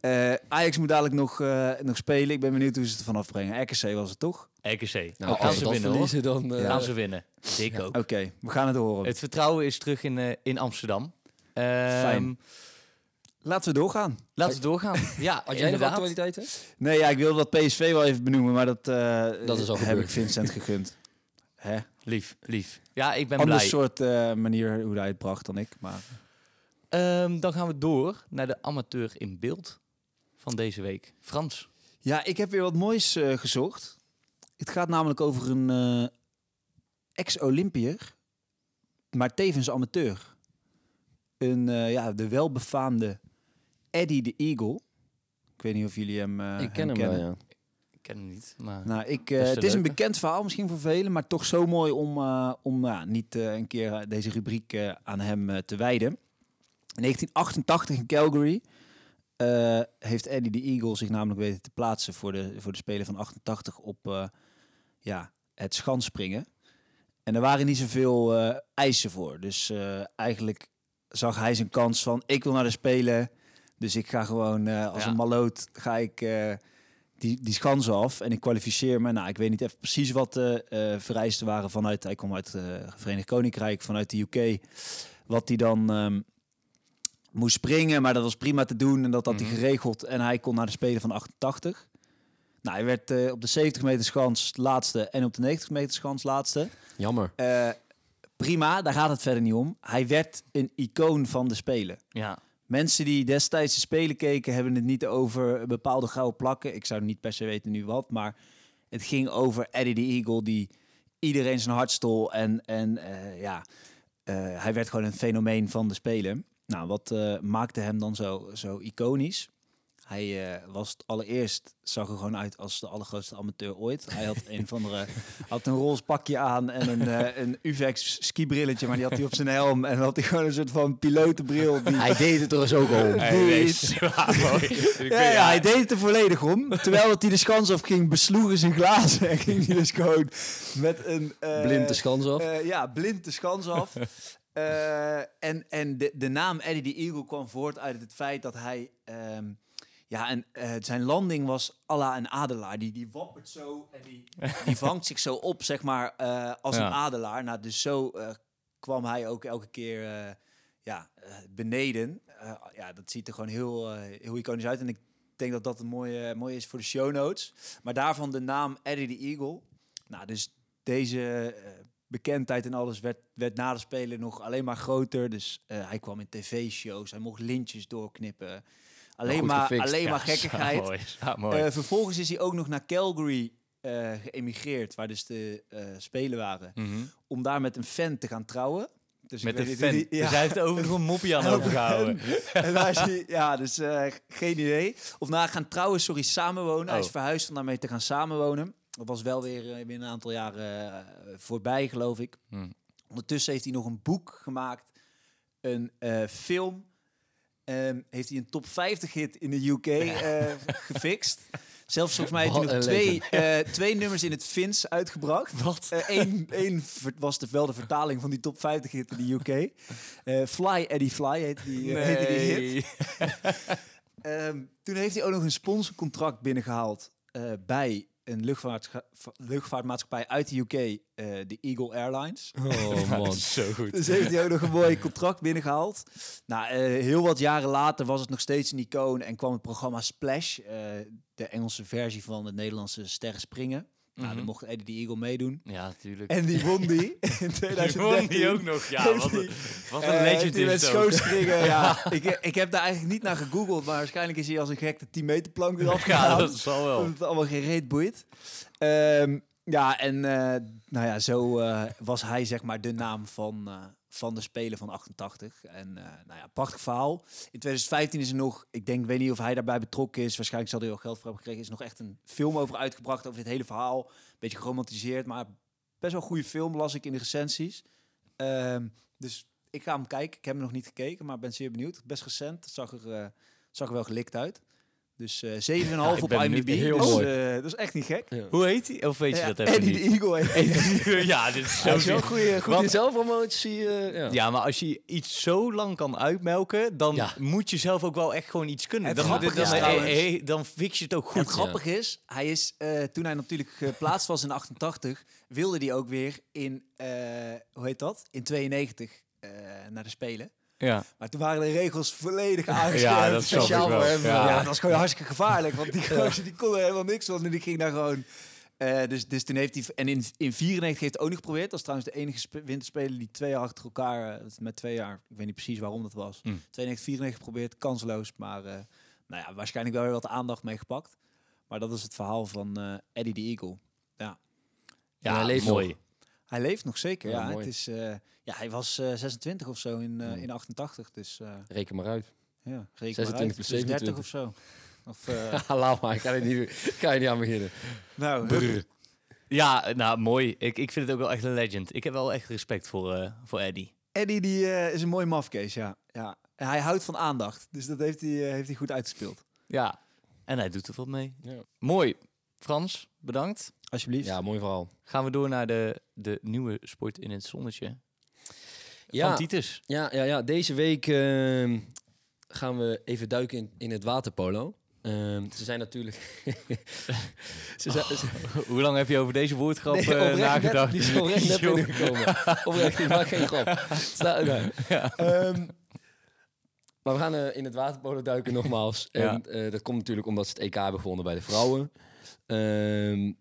Eh, Ajax moet dadelijk nog, eh, nog spelen. Ik ben benieuwd hoe ze het vanaf brengen. RKC was het toch? RKC. Nou, als ze winnen, hoor. verliezen, dan... eh, Gaan ze winnen. Ik ook. Oké, we gaan het horen. Het vertrouwen is terug in, in Amsterdam. Ehm, Fijn. Laten we doorgaan. Laten we doorgaan. Ja, Had jij nog actualiteiten? Nee, ja, ik wilde dat PSV wel even benoemen, maar dat, eh, Dat is al heb gebeurd. ik Vincent gegund. Hè? Lief, lief. Ja, ik ben Ander blij. soort eh, manier hoe hij het bracht dan ik. Maar Ehm, dan gaan we door naar de amateur in beeld van deze week. Frans. ja, ik heb weer wat moois eh, gezocht. Het gaat namelijk over een eh, ex-Olympiër, maar tevens amateur. Een, eh, ja, de welbefaamde Eddie de Eagle. Ik weet niet of jullie hem, eh, ik ken hem kennen. wel, ja. Ik ken hem niet, maar... Nou, ik, is eh, het is een bekend verhaal misschien voor velen, maar toch zo mooi om, eh, om ja, niet eh, een keer deze rubriek eh, aan hem eh, te wijden. In 1988 in Calgary eh, heeft Eddie de Eagle zich namelijk weten te plaatsen voor de, voor de Spelen van 88 op eh, ja, het schansspringen. En er waren niet zoveel eh, eisen voor. Dus eh, eigenlijk zag hij zijn kans van ik wil naar de Spelen. Dus ik ga gewoon eh, als Ja. een maloot ga ik eh, die, die schansen af en ik kwalificeer me. Nou, ik weet niet even precies wat de eh, vereisten waren vanuit, hij kwam uit het Verenigd Koninkrijk, vanuit de UK. Wat hij dan ehm, moest springen, maar dat was prima te doen en dat had hij Mhm. geregeld. En hij kon naar de Spelen van 88. Nou, hij werd op de 70 meter schans laatste en op de 90 meter schans laatste. Jammer. Eh, prima, daar gaat het verder niet om. Hij werd een icoon van de Spelen. Ja, Mensen die destijds de Spelen keken, hebben het niet over bepaalde gouden plakken. Ik zou niet per se weten nu wat, maar het ging over Eddie the Eagle, die iedereen zijn hart stol. En, en eh, ja, eh, hij werd gewoon een fenomeen van de Spelen. Nou, wat eh, maakte hem dan zo, zo iconisch? Hij eh, was het allereerst, zag er gewoon uit als de allergrootste amateur ooit. Hij had een van de had een roze pakje aan en een, eh, een Uvex skibrilletje, maar die had hij op zijn helm. En dan had hij gewoon een soort van pilotenbril. Die, Hij deed het er dus ook al om. Ja, ja, ja, hij deed het er volledig om. Terwijl dat hij de schans af ging, besloegen zijn glazen. En ging hij dus gewoon met een... eh, Blind de schans af. eh, ja, blind de schans af. Eh, en en de, de naam Eddie the Eagle kwam voort uit het feit dat hij... ehm, ja, en eh, zijn landing was à la een adelaar. Die, die wappert zo en die, die vangt zich zo op, zeg maar, eh, als Ja. een adelaar. Nou, dus zo eh, kwam hij ook elke keer ja, beneden. Ja, dat ziet er gewoon heel, heel iconisch uit. En ik denk dat dat een mooie, mooie is voor de show notes. Maar daarvan de naam Eddie the Eagle. Nou, dus deze bekendheid en alles werd, werd na de Spelen nog alleen maar groter. Dus hij kwam in tv-shows, hij mocht lintjes doorknippen. Alleen maar, gefixt. alleen Ja, maar gekkigheid. mooi, zo mooi. Eh, vervolgens is hij ook nog naar Calgary eh, geëmigreerd, waar dus de eh, Spelen waren. Mhm. Om daar met een fan te gaan trouwen. Dus Met een fan. die- Dus hij heeft er over nog een moppie aan overgehouden. en daar is hij, ja, dus geen idee. Of nou, gaan trouwen, sorry, samenwonen. Hij is Oh. verhuisd om daarmee te gaan samenwonen. Dat was wel weer, weer een aantal jaren voorbij, geloof ik. Hm. Ondertussen heeft hij nog een boek gemaakt, een film. Ehm, heeft hij een top 50 hit in de UK eh, gefixt. Zelfs volgens mij heeft hij nog twee, eh, twee nummers in het Fins uitgebracht. Wat? Eén één ver- was de, wel de vertaling van die top 50 hit in de UK. Eh, Fly Eddie Fly heet die, eh, die hit. Ehm, toen heeft hij ook nog een sponsorcontract binnengehaald eh, bij een luchtvaartscha- luchtvaartmaatschappij uit de UK, eh, de Eagle Airlines. Oh man. Zo goed. Dus heeft hij ook nog een mooi contract binnengehaald. Nou, eh, heel wat jaren later was het nog steeds een icoon en kwam het programma Splash, eh, de Engelse versie van het Nederlandse Sterren Springen. Nou, Mhm. daar mocht Eddie de Eagle meedoen. Ja, natuurlijk. En die won die in Die 2013. won die ook nog. Ja, wat een, wat een Eh, legend is schoonspringen, ja. ik, ik heb daar eigenlijk niet naar gegoogeld, maar waarschijnlijk is hij als een gek de 10 meter plank eraf Ja, gegaan. dat zal wel. Dat het allemaal geen reet boeit. Ehm, ja, en eh, nou ja, zo eh, was hij zeg maar de naam van, eh, van de Spelen van 88. En eh, nou ja, prachtig verhaal. In 2015 is er nog, ik denk, weet niet of hij daarbij betrokken is. Waarschijnlijk zal hij wel geld voor hebben gekregen. Is nog echt een film over uitgebracht over dit hele verhaal. Beetje geromantiseerd, maar best wel een goede film las ik in de recensies. Ehm, dus ik ga hem kijken. Ik heb hem nog niet gekeken, maar ben zeer benieuwd. Best recent. Zag er, eh, zag er wel gelikt uit. Dus eh 7,5 ik op. IMDb. Heel dus, mooi. eh, dat is echt niet gek. Hoe heet hij? Of weet je Ja, dat even Eddie niet? de Eagle heet ja, dit is zo Hij is wel ziek. goede, goed Want- in zelfpromotie. eh ja. Ja, maar als je iets zo lang kan uitmelken, dan Ja. moet je zelf ook wel echt gewoon iets kunnen. Het Dan, grappige dan, is dan, fix je het ook goed. het grappige is, hij is, eh, toen hij natuurlijk geplaatst was in 88, wilde hij ook weer in, eh, hoe heet dat? In 92 eh, naar de Spelen. Ja. Maar toen waren de regels volledig aangescherpt. Ja, dat speciaal voor hem. Ja. Ja. dat was gewoon hartstikke gevaarlijk, want die gozer die kon er helemaal niks van en die ging daar gewoon... eh, dus, dus toen heeft hij... En in, in 94 heeft hij ook nog geprobeerd. Dat is trouwens de enige spe- winterspeler die twee jaar achter elkaar... eh, met twee jaar, ik weet niet precies waarom dat was. Hm. 92, 94 geprobeerd, kansloos. Maar eh, nou ja, waarschijnlijk wel weer wat aandacht meegepakt. Maar dat is het verhaal van eh, Eddie de Eagle. Ja, Ja, mooi. nog. Hij leeft nog zeker, Ja. Het is, eh, ja hij was eh, 26 of zo in, eh, Hmm. in 88. Dus eh, Reken maar uit. ja, reken 26 maar uit. plus Dus 30 27. of zo. Of, eh, Laat maar, ik kan niet, kan je niet aan beginnen. nou, Brr. Ja, nou mooi. Ik, ik vind het ook wel echt een legend. Ik heb wel echt respect voor, eh, voor Eddie. Eddie die, eh, is een mooi mafkees, ja. ja. En hij houdt van aandacht. Dus dat heeft hij, eh, heeft hij goed uitgespeeld. Ja. En hij doet er wat mee. Ja. Mooi. Frans, bedankt. Alsjeblieft. ja, mooi verhaal. Gaan we door naar de, de nieuwe sport in het zonnetje. Ja. Van Titus. Ja, ja, ja. deze week ehm, gaan we even duiken in, in het waterpolo. Ehm, ze zijn natuurlijk... ze zijn, ze- Hoe lang heb je over deze woordgrap Nee, eh, oprecht net- nagedacht? die is oprecht net Jongen. binnengekomen. oprecht, ik maak geen grap. Sta, nee. Ehm, maar we gaan eh, in het waterpolo duiken nogmaals. En Ja. eh, dat komt natuurlijk omdat ze het EK hebben gewonnen bij de vrouwen. Ehm,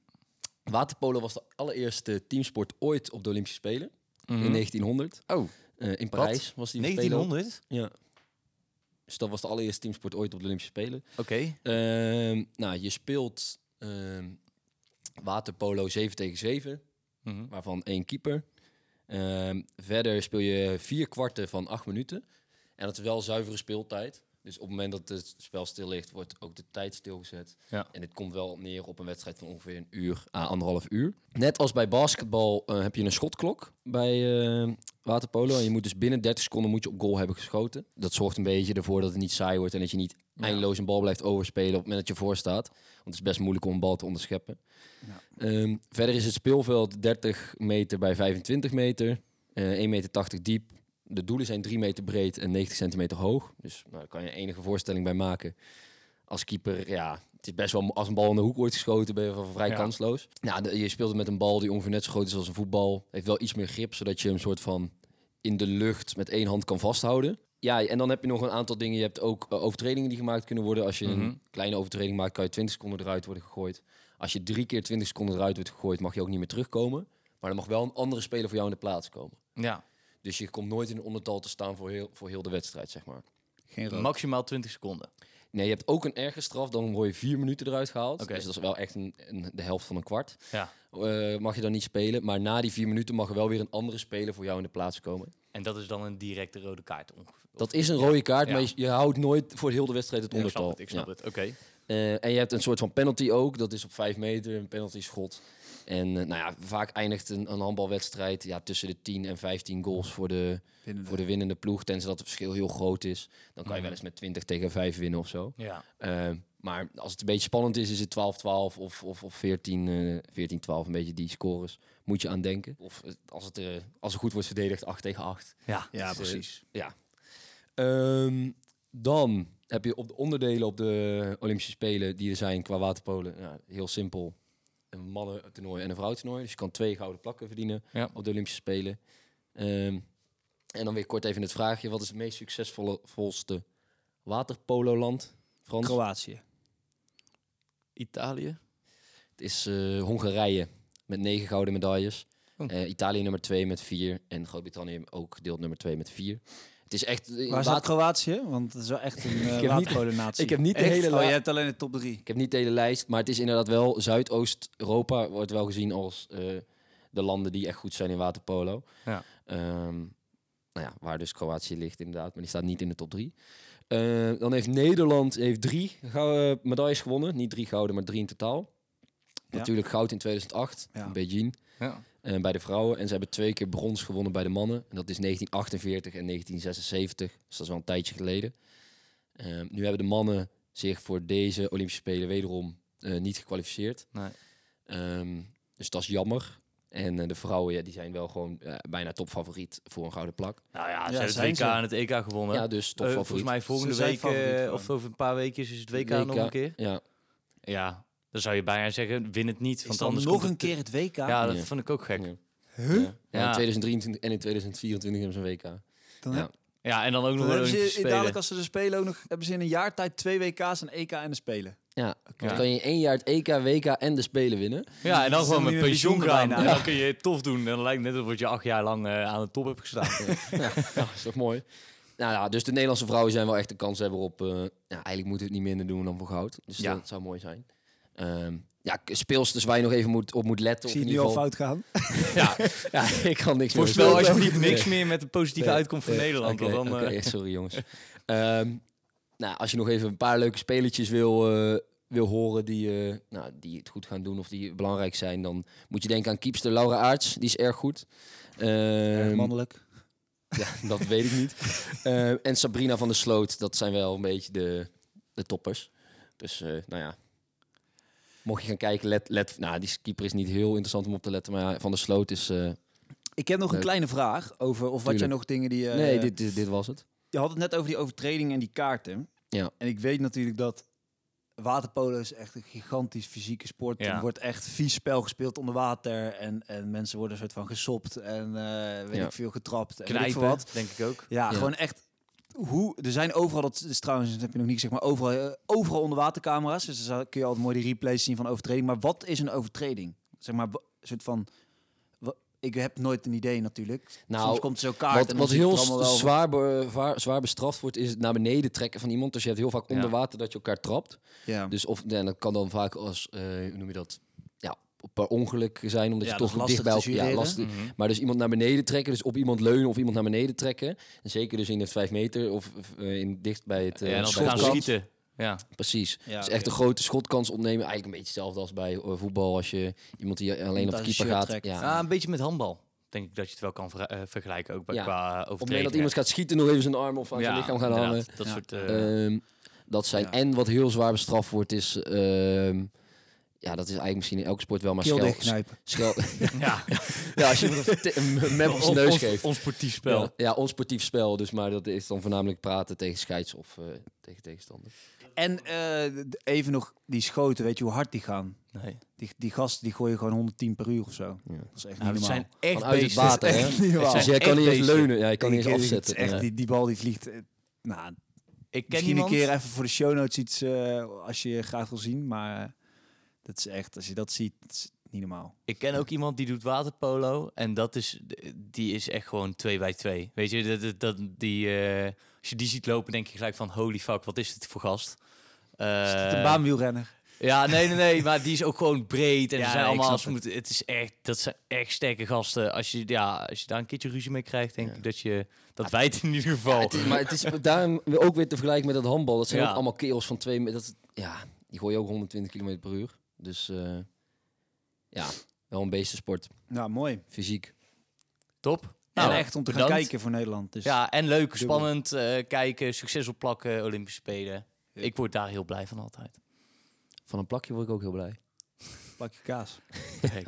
waterpolo was de allereerste teamsport ooit op de Olympische Spelen. Mhm. In 1900. Oh, Eh, in Parijs was die Spelen ook. 1900? Ja. Dus dat was de allereerste teamsport ooit op de Olympische Spelen. Oké. Ehm, nou, je speelt ehm, waterpolo 7 tegen 7, Mhm. waarvan één keeper. Ehm, verder speel je vier kwarten van acht minuten. En dat is wel zuivere speeltijd. Dus op het moment dat het spel stil ligt, wordt ook de tijd stilgezet. Ja. En dit komt wel neer op een wedstrijd van ongeveer een uur à anderhalf uur. Net als bij basketbal eh, heb je een schotklok bij eh, waterpolo. En je moet dus binnen 30 seconden moet je op goal hebben geschoten. Dat zorgt een beetje ervoor dat het niet saai wordt en dat je niet Ja. eindeloos een bal blijft overspelen op het moment dat je voor staat. Want het is best moeilijk om een bal te onderscheppen. Ja. Ehm, verder is het speelveld 30 meter bij 25 meter. eh 1,80 meter diep. De doelen zijn 3 meter breed en 90 centimeter hoog. Dus nou, daar kan je enige voorstelling bij maken. Als keeper, ja, het is best wel... Als een bal in de hoek wordt geschoten, ben je vrij Ja. kansloos. Nou, je speelt het met een bal die ongeveer net zo groot is als een voetbal. Heeft wel iets meer grip, zodat je hem soort van in de lucht met één hand kan vasthouden. Ja, en dan heb je nog een aantal dingen. Je hebt ook eh, overtredingen die gemaakt kunnen worden. Als je Mhm. een kleine overtreding maakt, kan je 20 seconden eruit worden gegooid. Als je drie keer 20 seconden eruit wordt gegooid, mag je ook niet meer terugkomen. Maar er mag wel een andere speler voor jou in de plaats komen. Ja. Dus je komt nooit in een ondertal te staan voor heel, voor heel de wedstrijd, zeg maar. Geen rood. Maximaal 20 seconden. Nee, je hebt ook een erger straf. Dan word je vier minuten eruit gehaald. Oké. Dus dat is wel echt een, een- de helft van een kwart. Ja. Eh, mag je dan niet spelen. Maar na die vier minuten mag er wel weer een andere speler voor jou in de plaats komen. En dat is dan een directe rode kaart. ongeveer. Dat is een rode kaart, Ja. maar je, je houdt nooit voor heel de wedstrijd het ik ondertal. snap het. Ik snap Ja. het. Oké. Eh, en je hebt een soort van penalty ook. Dat is op vijf meter, een penalty schot. En eh, nou ja, vaak eindigt een, een handbalwedstrijd ja, tussen de 10 en 15 goals voor de, Winnende. voor de winnende ploeg. Tenzij dat het verschil heel groot is. Dan kan je Mhm. wel eens met 20 tegen 5 winnen of zo. Ja. Eh, maar als het een beetje spannend is, is het 12-12 of, of, of 14, eh 14-12. Een beetje die scores moet je aan denken. Of als het, eh, als het goed wordt verdedigd, 8 tegen 8. Ja. Ja, Dus, precies. Ehm, dan heb je op de onderdelen op de Olympische Spelen die er zijn qua waterpolen. Ja, heel simpel. Een mannentoernooi en een vrouwentoernooi. Dus je kan twee gouden plakken verdienen Ja. op de Olympische Spelen. Ehm, en dan weer kort even het vraagje. Wat is het meest succesvolle volste waterpololand? Frans? Kroatië. Italië. Het is eh, Hongarije met negen gouden medailles. Oh. Eh, Italië nummer twee met vier. En Groot-Brittannië ook gedeeld nummer twee met vier. Het is echt... eh, Waar water- Kroatië? Want het is wel echt een uh, ik heb niet de Echt? hele Oh, la- je hebt alleen de top drie. Ik heb niet de hele lijst, maar het is inderdaad wel Zuidoost-Europa wordt wel gezien als eh, de landen die echt goed zijn in waterpolo. Ja. Ehm, nou ja, waar dus Kroatië ligt inderdaad, maar die staat niet in de top drie. Eh, dan heeft Nederland heeft drie gouden medailles gewonnen. Niet drie gouden, maar drie in totaal. Ja. Natuurlijk goud in 2008 Ja. in Beijing Ja. Eh, bij de vrouwen. En ze hebben twee keer brons gewonnen bij de mannen. En dat is 1948 en 1976. Dus dat is wel een tijdje geleden. Ehm, nu hebben de mannen zich voor deze Olympische Spelen wederom eh, niet gekwalificeerd. Nee. Ehm, dus dat is jammer. En eh, de vrouwen ja, die zijn wel gewoon bijna topfavoriet voor een gouden plak. Nou ja, ze Ja, hebben het zijn WK en het EK gewonnen. Ja, dus topfavoriet. volgens mij volgende week, eh, of over een paar weken is het WK, WK. nog een keer. Ja, Ja, dan zou je bijna zeggen, win het niet. Is Want dan anders nog een keer het WK? Ja, dat Ja. vond ik ook gek. ja. Huh? Ja. In 2023 en in 2024 hebben ze een WK. Dan, Ja. Ja, en dan ook nog een ze dadelijk als ze de spelen ook nog hebben ze in een jaar tijd twee WK's, een EK en de spelen. Ja, dan kan je in één jaar het EK, WK en de Spelen winnen. Ja, en dan gewoon met pensioen gaan. bijna. En Ja. dan kun je het tof doen. En dan lijkt het net alsof je acht jaar lang eh, aan de top hebt gestaan. ja, dat is toch mooi. Nou ja, dus de Nederlandse vrouwen zijn wel echt de kans hebben op... eh, ja, eigenlijk moeten we het niet minder doen dan voor goud. Dus Ja. dat zou mooi zijn. Ehm, ja, speelsters waar je nog even moet, op moet letten. Ik zie het nu al fout gaan. Ja, ja, ik kan niks meer Voorspel voorspellen. alsjeblieft niks Nee. meer met een positieve Nee. uitkomst voor Nee, Nederland. dan, eh, sorry jongens. Ehm, nou, als je nog even een paar leuke spelertjes wil, eh, wil horen die, eh, nou, die het goed gaan doen of die belangrijk zijn, dan moet je denken aan keepster Laura Aarts. Die is erg goed. Erg Ehm, mannelijk. ja, dat weet ik niet. En Sabrina van der Sloot, dat zijn wel een beetje de, de toppers. Dus, eh, nou ja. Mocht je gaan kijken, let, let, nou, die keeper is niet heel interessant om op te letten, maar Van der Sloot is... eh, Ik heb nog een kleine vraag over of wat jij nog dingen die... eh, nee, dit, dit, dit was het. Je had het net over die overtreding en die kaarten. Ja. En ik weet natuurlijk dat waterpolo is echt een gigantisch fysieke sport. Ja. Er wordt echt vies spel gespeeld onder water. En, en mensen worden een soort van gesopt en eh, weet Ja. ik veel getrapt. En weet ik knijpen, veel wat. denk ik ook. Ja, Ja. gewoon echt. Hoe, er zijn overal, dat is trouwens, dat heb je nog niet gezegd, maar overal, eh, overal onderwatercamera's. Dus dan kun je altijd mooi die replays zien van overtreding. Maar wat is een overtreding? Zeg maar, soort van. ik heb nooit een idee natuurlijk. Nou, Soms komt zo kaart Wat, en wat heel zwaar, be- zwaar bestraft wordt, is het naar beneden trekken van iemand. Dus je hebt heel vaak Ja. onder water dat je elkaar trapt. Ja. Dus of, en dat kan dan vaak als, eh, hoe noem je dat, per ongeluk zijn, omdat Ja, je toch dicht bij elkaar... Ja, lastig. Mhm. Maar dus iemand naar beneden trekken, dus op iemand leunen of iemand naar beneden trekken. En zeker dus in het 5 meter of eh, in, dicht bij het eh, Ja, en dan gaan schieten. Ja. Precies. Ja, dus echt een grote schotkans opnemen. Eigenlijk een beetje hetzelfde als bij eh, voetbal. Als je iemand die alleen Iemand op de keeper gaat. trekt. Ja. Ah, een beetje met handbal. Denk ik dat je het wel kan ver- vergelijken, ook bij, Ja. qua Op het moment overtredingen. dat iemand gaat schieten, nog even zijn arm of aan zijn lichaam gaan hangen. Dat Ja. soort... eh, Ehm, dat zijn Ja. en wat heel zwaar bestraft wordt is ehm, ja dat is eigenlijk misschien in elke sport wel maar schel, schel ja, ja als je een, map op zijn neus ons, geeft ons sportief spel. ja, ja onsportief spel dus maar dat is dan voornamelijk praten tegen scheids of eh, tegen tegenstander En eh, even nog die schoten, weet je hoe hard die gaan? Nee. Die, die gasten die gooien gewoon 110 per uur of zo. ja. Dat is echt Nou, niet het normaal. zijn echt vanuit het water hè dus jij kan niet eens leunen ja je kan niet eens afzetten echt, ja. die, die bal die vliegt. eh, nou, Ik ken misschien iemand... een keer even voor de show notes iets eh, als je graag wil zien. Maar eh, dat is echt, als je dat ziet, dat is niet normaal. Ik ken ook iemand die doet waterpolo. En dat is, die is echt gewoon 2 bij 2. Weet je, dat, dat, dat- die, eh, als je die ziet lopen, denk je gelijk van... Holy fuck, wat is dit voor gast? Is het een Eh, baanwielrenner? Ja, nee, nee, nee. Maar die is ook gewoon breed. En Ja, zijn allemaal... moeten, het is echt, dat zijn echt sterke gasten. Als je, ja, als je daar een keertje ruzie mee krijgt, denk Ja. ik dat je... Dat wij het in ieder geval. Het is, maar het is daarom ook weer te vergelijken met dat handbal dat zijn Ja. ook allemaal kerels van twee dat, ja die gooien ook 120 km per uur dus eh, ja wel een beestensport Nou, mooi. fysiek Top. en Nou, echt om te gaan kijken voor Nederland. Dus Ja, en leuk, Dubbel. spannend eh, kijken, succes op plakken, Olympische Spelen. Ja. Ik word daar heel blij van altijd. van een plakje word ik ook heel blij plakje kaas.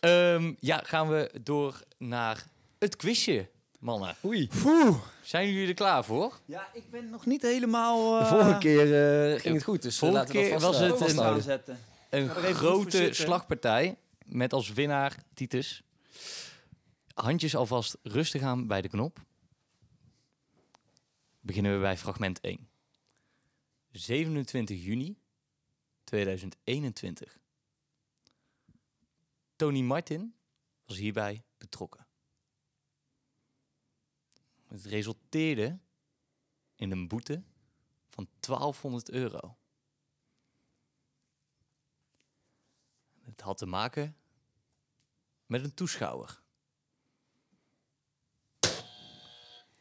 Ehm, ja, gaan we door naar het quizje, mannen. Oei. Poeh. Zijn jullie er klaar voor? Ja, ik ben nog niet helemaal... De eh, vorige keer eh, ging het goed, dus vorige laten we dat keer vast, was het een-. Een grote slagpartij met als winnaar Titus. Handjes alvast rustig aan bij de knop. Beginnen we bij fragment 1. 27 juni 2021. Tony Martin was hierbij betrokken. Het resulteerde in een boete van 1200 euro. Het had te maken met een toeschouwer.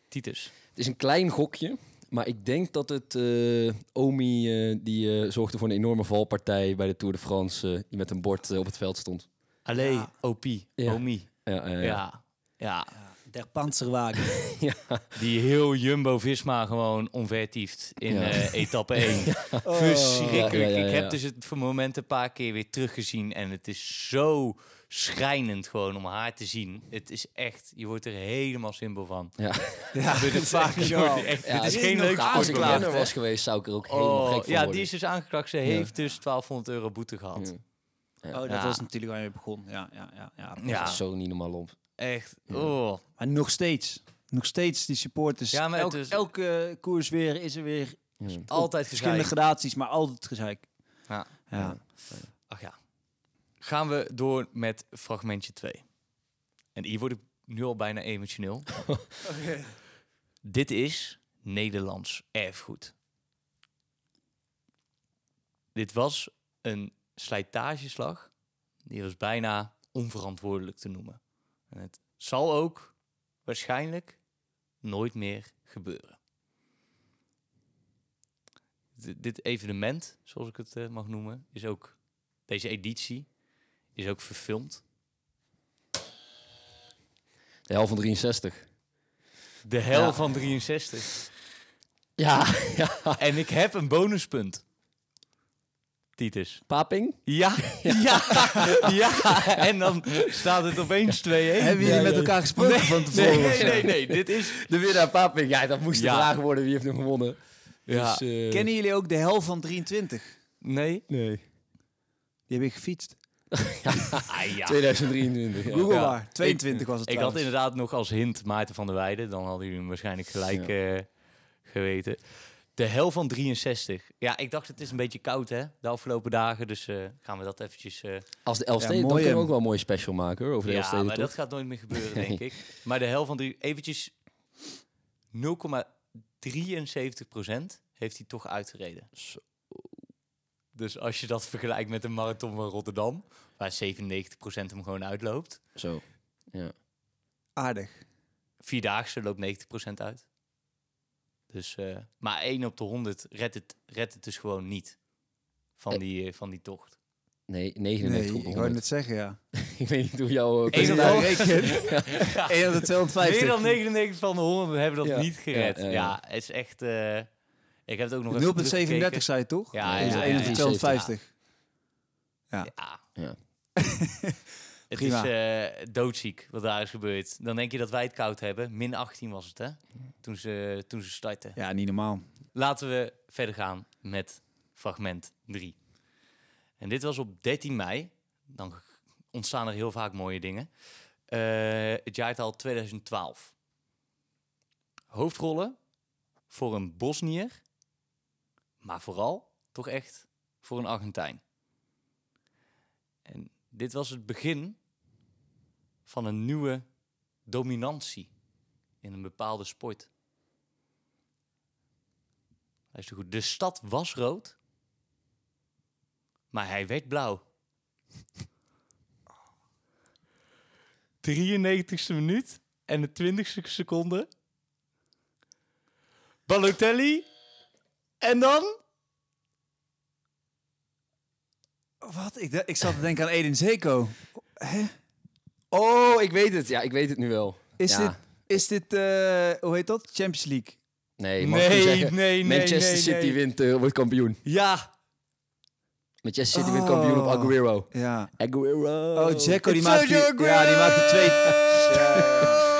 Titus. Het is een klein gokje, maar ik denk dat het eh, Omi, eh, die eh, zorgde voor een enorme valpartij bij de Tour de France, die met een bord op het veld stond. Allee, Ja. OP, Ja. Omi. Ja, Ja. ja. Der Panzerwagen. Die heel Jumbo-Visma gewoon onvertieft in Ja. eh, etappe 1. Oh. Verschrikkelijk. Ja, ja, ja, Ik heb dus het voor moment een paar keer weer teruggezien. En het is zo schrijnend gewoon om haar te zien. Het is echt, je wordt er helemaal simpel van. Ja. Ja, Dit is, vaak, er echt, Ja, dit is geen leuk Als ik renner was geweest, zou ik er ook helemaal gek Oh, van ja, worden. die is dus aangeklaagd. Ze heeft dus 1200 euro boete gehad. Ja. Oh, dat Ja. was natuurlijk waar je begon. Ja, ja, ja. ja. Ja. Dat is zo niet normaal op. Echt. Oh. Maar nog steeds. Nog steeds die supporters. Ja, maar het is- elke koers weer is er weer. Altijd verschillende gezeik. gradaties, maar altijd gezeik. Ja. Ja. Ach ja. Gaan we door met fragmentje 2. En hier word ik nu al bijna emotioneel. Dit is Nederlands erfgoed. Dit was een slijtageslag. Die was bijna onverantwoordelijk te noemen. En het zal ook waarschijnlijk nooit meer gebeuren. D- dit evenement, zoals ik het eh, mag noemen, is ook deze editie is ook verfilmd. De hel van 63. De hel Ja. van 63. Ja, ja. En ik heb een bonuspunt. Titus. Paping? Ja, ja, ja. En dan staat het opeens 2-1. Hebben jullie Ja, met ja. elkaar gesproken van Nee, tevoren? nee, nee, nee. Dit is... De winnaar Paping. Ja, dat moest de vraag worden. Wie heeft hem gewonnen? Ja. Dus, eh, Kennen jullie ook de hel van 23? Nee. Nee. Die heb ik gefietst. Ah, ja. 2023. ja. Google Ja. maar. 22 was het Ik had inderdaad nog als hint Maarten van der Weijden. Dan hadden jullie hem waarschijnlijk gelijk eh, geweten. De hel van 63. Ja, ik dacht het is een beetje koud hè, de afgelopen dagen. Dus eh, gaan we dat eventjes... eh, Als de Elfsteden, Ja, dan kunnen we hem. ook wel een mooie special maken hoor, over de ja, Elfsteden maar dat gaat nooit meer gebeuren, denk ik. Maar de hel van drie... Eventjes 0,73 procent heeft hij toch uitgereden. Zo. Dus als je dat vergelijkt met de marathon van Rotterdam... waar 97 procent hem gewoon uitloopt... Zo. Ja. Aardig. Vierdaagse loopt 90% uit. Dus, eh, maar 1 op de 100 redt het, redt het dus gewoon niet. Van Eh. die, eh, van die tocht. Nee, Nee, 99 op de ik 100. wou net zeggen, ja. ik weet niet hoe jouw... Eén eh, op percentage- de reken. 1 op de 250. Meer dan 99 van de 100 hebben dat Ja. niet gered. Ja, Ja, ja, ja. het is echt... eh, ik heb het ook nog even 0,37 teruggekeken. zei je toch? Ja, ja, dus ja, 1 op de ja. 250. Ja. Ja. Het Prima. is eh, doodziek wat daar is gebeurd. Dan denk je dat wij het koud hebben. Min 18 was het, hè? Toen ze, toen ze startten. Ja, niet normaal. Laten we verder gaan met fragment 3. En dit was op 13 mei. Dan ontstaan er heel vaak mooie dingen. Eh, het jaartal 2012. Hoofdrollen voor een Bosnier, maar vooral toch echt voor een Argentijn. En dit was het begin van een nieuwe dominantie in een bepaalde sport. Luister goed. De stad was rood, maar hij werd blauw. 93ste minuut en de 20ste seconde. Balotelli. En dan? Wat? Ik, ik zat te denken aan Edin Zeko. Hè? Oh, ik weet het. Ja, ik weet het nu wel. Is Ja. dit, is dit eh, hoe heet dat? Champions League. Nee, mag nee, zeggen? nee, nee, Manchester nee, City nee. wint, eh, wordt kampioen. Ja. Manchester City wint kampioen op Oh. Aguero. Ja. Aguero. Oh, Zeko die maakt, die, ja, die maakt de twee.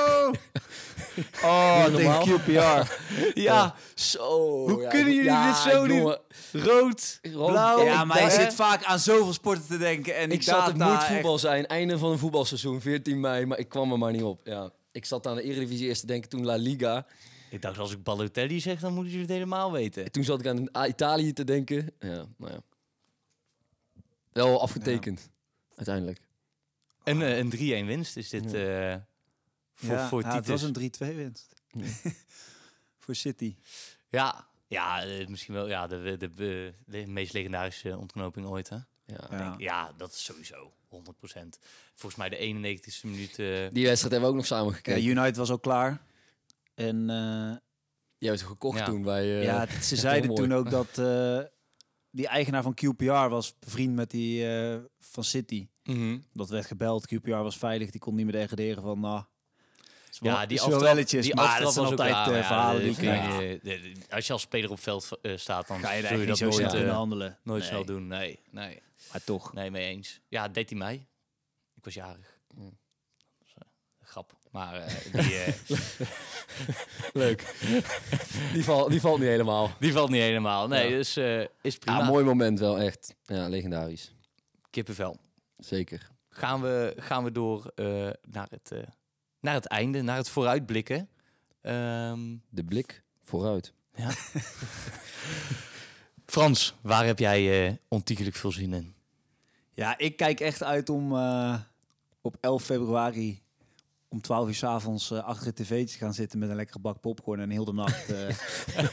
Oh, tegen QPR. Ja, Zo. Hoe kunnen jullie dit zo doen? jongen. rood, Rood, blauw. ja, maar je zit vaak aan zoveel sporten te denken. En Ik zat, het moet echt- voetbal zijn. Einde van een voetbalseizoen, 14 mei. Maar ik kwam er maar niet op. Ja. Ik zat aan de Eredivisie eerst te denken, toen La Liga. Ik dacht, als ik Balotelli zeg, dan moeten jullie het helemaal weten. Toen zat ik aan Italië te denken. Ja, nou ja. Wel afgetekend. Uiteindelijk. Een, eh, een 3-1 winst is dit eh, voor, ja, voor ja, het was een 3-2 winst. voor City. Ja, ja eh, misschien wel ja, de, de, de, de meest legendarische ontknoping ooit. Hè? Ja. Ja. Ja, dat is sowieso 100%. Volgens mij de 91ste minuut. eh, Die wedstrijd hebben we ook nog samen Ja, gekeken. United was ook klaar. En eh, Jij hebt het gekocht Ja. toen bij... eh, ja, ze zeiden toen ook dat eh, die eigenaar van QPR was bevriend met die eh, van City. Dat werd gebeld, QPR was veilig, die kon niet meer degraderen van... nou ja, die is wel aftrap, welletjes, die maar dat zijn was ook altijd raar, verhalen die Als je als speler op veld eh, staat, dan Ga je zul je niet dat zo nooit, snel kunnen handelen. nooit Nee, snel doen. Nee, nee, Maar toch. nee, mee eens. Ja, 13 mei. Ik was jarig. Mm. Dat is, een grap. Maar eh, die, eh, Leuk. die, val, die valt niet helemaal. die valt niet helemaal. Nee, Ja. dus eh, is prima. Ja, mooi moment wel, echt. Ja, legendarisch. Kippenvel. Zeker. gaan we, gaan we door eh, naar, het, eh, naar het einde, naar het vooruitblikken. Ehm, De blik vooruit. Frans, waar heb jij eh ontiegelijk veel zin in? Ja, ik kijk echt uit om eh, op 11 februari om 12 uur 's avonds eh, achter het tv te gaan zitten met een lekkere bak popcorn en heel de nacht eh,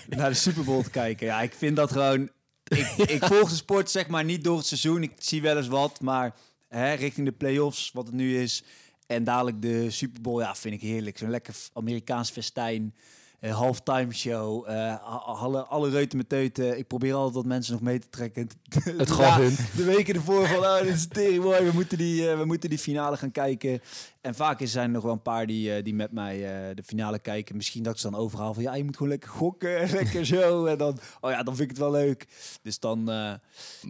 naar de Super Bowl te kijken. Ja, ik vind dat gewoon. Ik, ik volg de sport zeg maar niet door het seizoen. Ik zie wel eens wat, maar hè, richting de playoffs, wat het nu is. En dadelijk de Super Bowl, ja, vind ik heerlijk. Zo'n lekker Amerikaans festijn. eh, halftime show. eh, alle, alle reuten met teuten. Ik probeer altijd wat mensen nog mee te trekken. Het Ja, gaf hun. de weken ervoor van, oh, dit is tering mooi, we moeten, die, eh, we moeten die finale gaan kijken. En vaak is- zijn er nog wel een paar die, die met mij de finale kijken. Misschien dat ik ze dan overhaal van, ja, je moet gewoon lekker gokken, en lekker zo. En dan, oh ja, dan vind ik het wel leuk. Dus dan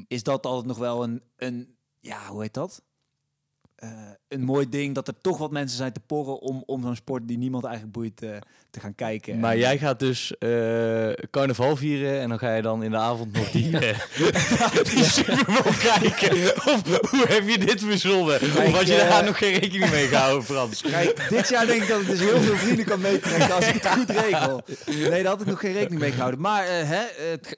is dat altijd nog wel een, een ja, hoe heet dat? Eh, een mooi ding dat er toch wat mensen zijn te porren om, om zo'n sport die niemand eigenlijk boeit eh, te gaan kijken. Maar En- jij gaat dus eh, carnaval vieren en dan ga je dan in de avond nog die, eh, die kijken. Of hoe heb je dit verzonnen? Of had je daar nog geen rekening mee gehouden, Frans? Kijk, dit jaar denk ik dat ik dus heel veel vrienden kan meetrekken als ik het goed regel. Nee, daar had ik nog geen rekening mee gehouden. Maar hè, het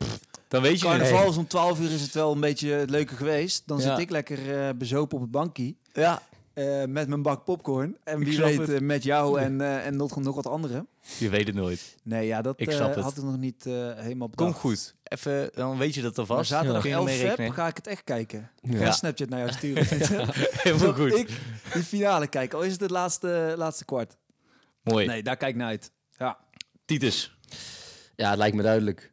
Dan weet je het. carnaval is om 12 uur is het wel een beetje leuker geweest. Dan Ja. zit ik lekker eh, bezopen op het bankje Ja, eh, met mijn bak popcorn. En wie weet het. eh, met jou en, eh, en nog, nog wat anderen. je weet het nooit. Nee, ja, dat Ik eh, snap het. had ik nog niet helemaal Kom bedacht. goed. Even, dan weet je dat Maar alvast. zaterdag Kun je 11 ermee feb ga ik het echt kijken. Ja. ga Snapchat naar jou sturen. Helemaal Zodat goed. ik die finale kijk. Al is het het laatste, laatste kwart. Mooi. Nee, daar kijk ik naar uit. Ja. Titus. Ja, het lijkt me duidelijk.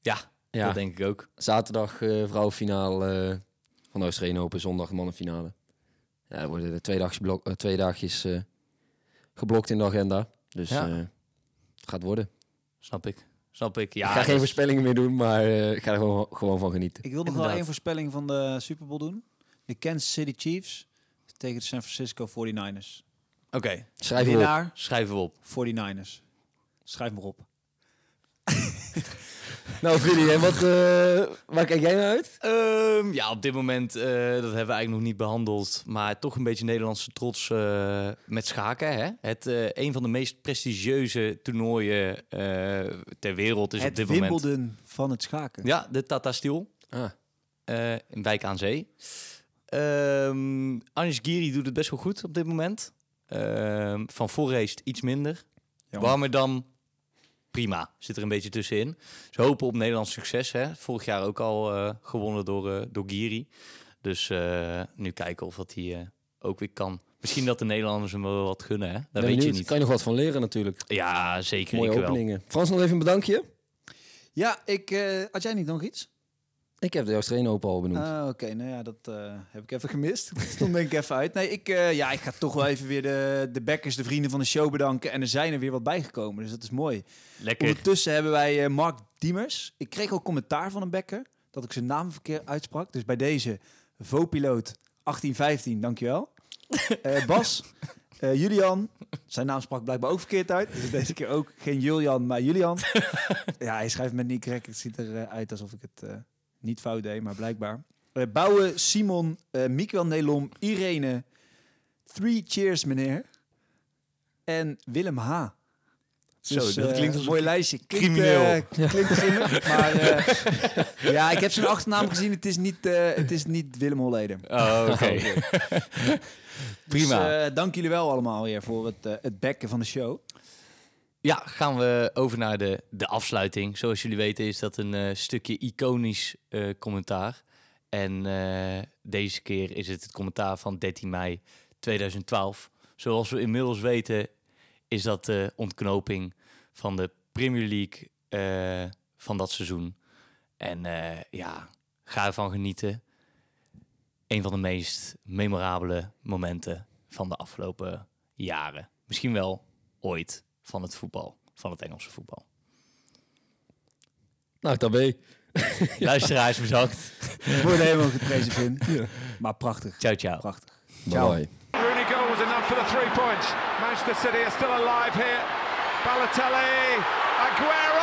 Ja, Ja. dat denk ik ook. Zaterdag eh vrouwenfinale eh, van de Australian Open, zondag mannenfinale. Ja, er worden er twee dagjes, blok, eh, twee dagjes eh, geblokt in de agenda. Dus Ja. eh, het gaat worden. Snap ik. Snap ik. Ja, ik ga geen dat- voorspellingen meer doen, maar eh, ik ga er gewoon, gewoon van genieten. Ik wil nog wel één voorspelling van de Super Bowl doen. De Kansas City Chiefs tegen de San Francisco 49ers. Oké, Schrijf je op. Winnaar schrijven we op. 49ers. Schrijf maar op. Nou, Freddy, en wat, eh, waar kijk jij naar uit? Ehm, ja, op dit moment, eh, dat hebben we eigenlijk nog niet behandeld. Maar toch een beetje Nederlandse trots eh, met schaken. Hè? Het, eh, een van de meest prestigieuze toernooien eh, ter wereld is op het dit moment. Wimbledon van het schaken. Ja, de Tata Steel Ah, eh, in Wijk aan Zee. Ehm Anish Giri doet het best wel goed op dit moment. Ehm, van Forest iets minder. Warmerdam, prima. Zit er een beetje tussenin. Ze hopen op Nederlands succes. Hè? Vorig jaar ook al eh, gewonnen door, eh, door Giri. Dus eh, nu kijken of dat hij eh, ook weer kan. Misschien dat de Nederlanders hem wel wat gunnen. Hè? Dat ben weet je niet. Kan je nog wat van leren natuurlijk. Ja, zeker. Mooie ik wel. openingen. Frans, nog even een bedankje. Ja, ik, eh, had jij niet nog iets? Ik heb de Australian Open al benoemd. Ah, Oké, nou ja, dat eh, heb ik even gemist. Stond denk ik even uit. Nee, ik, eh, ja, ik ga toch wel even weer de, de backers, de vrienden van de show bedanken. En er zijn er weer wat bijgekomen, dus dat is mooi. Lekker. Ondertussen hebben wij eh, Mark Diemers. Ik kreeg ook commentaar van een backer dat ik zijn naam verkeerd uitsprak. Dus bij deze, Vopiloot 1815, dankjewel. Eh, Bas, eh, Julian. Zijn naam sprak blijkbaar ook verkeerd uit. Dus deze keer ook geen Julian, maar Julian. ja, hij schrijft met niet correct. Het ziet eruit alsof ik het eh, niet fout deed, maar blijkbaar. Eh Bouwen, Simon, eh Mikael Nelom, Irene. Three cheers, meneer. En Willem H. Zo, Dus, dat eh, klinkt als een mooi lijstje. Klinkt, crimineel. klinkt grimmig, maar ja, ik heb zijn achternaam gezien. Het is niet, het is niet Willem Holleden. Oh, oké. Prima. Dus, dank jullie wel allemaal weer voor het, het bekken van de show. Ja, gaan we over naar de, de afsluiting. Zoals jullie weten is dat een eh, stukje iconisch eh, commentaar. En eh, deze keer is het het commentaar van 13 mei 2012. Zoals we inmiddels weten is dat de ontknoping van de Premier League van dat seizoen. En ja, ga ervan genieten. Een van de meest memorabele momenten van de afgelopen jaren. Misschien wel ooit van het voetbal, van het Engelse voetbal. Nou, tabé. Luisteraars, bedankt. Ik word helemaal geprezen, Vin. Maar prachtig. Ciao, ciao. Prachtig. Ciao. Bye. Rooney goal was enough for the three points. Manchester City are still alive here. Balotelli, Aguero.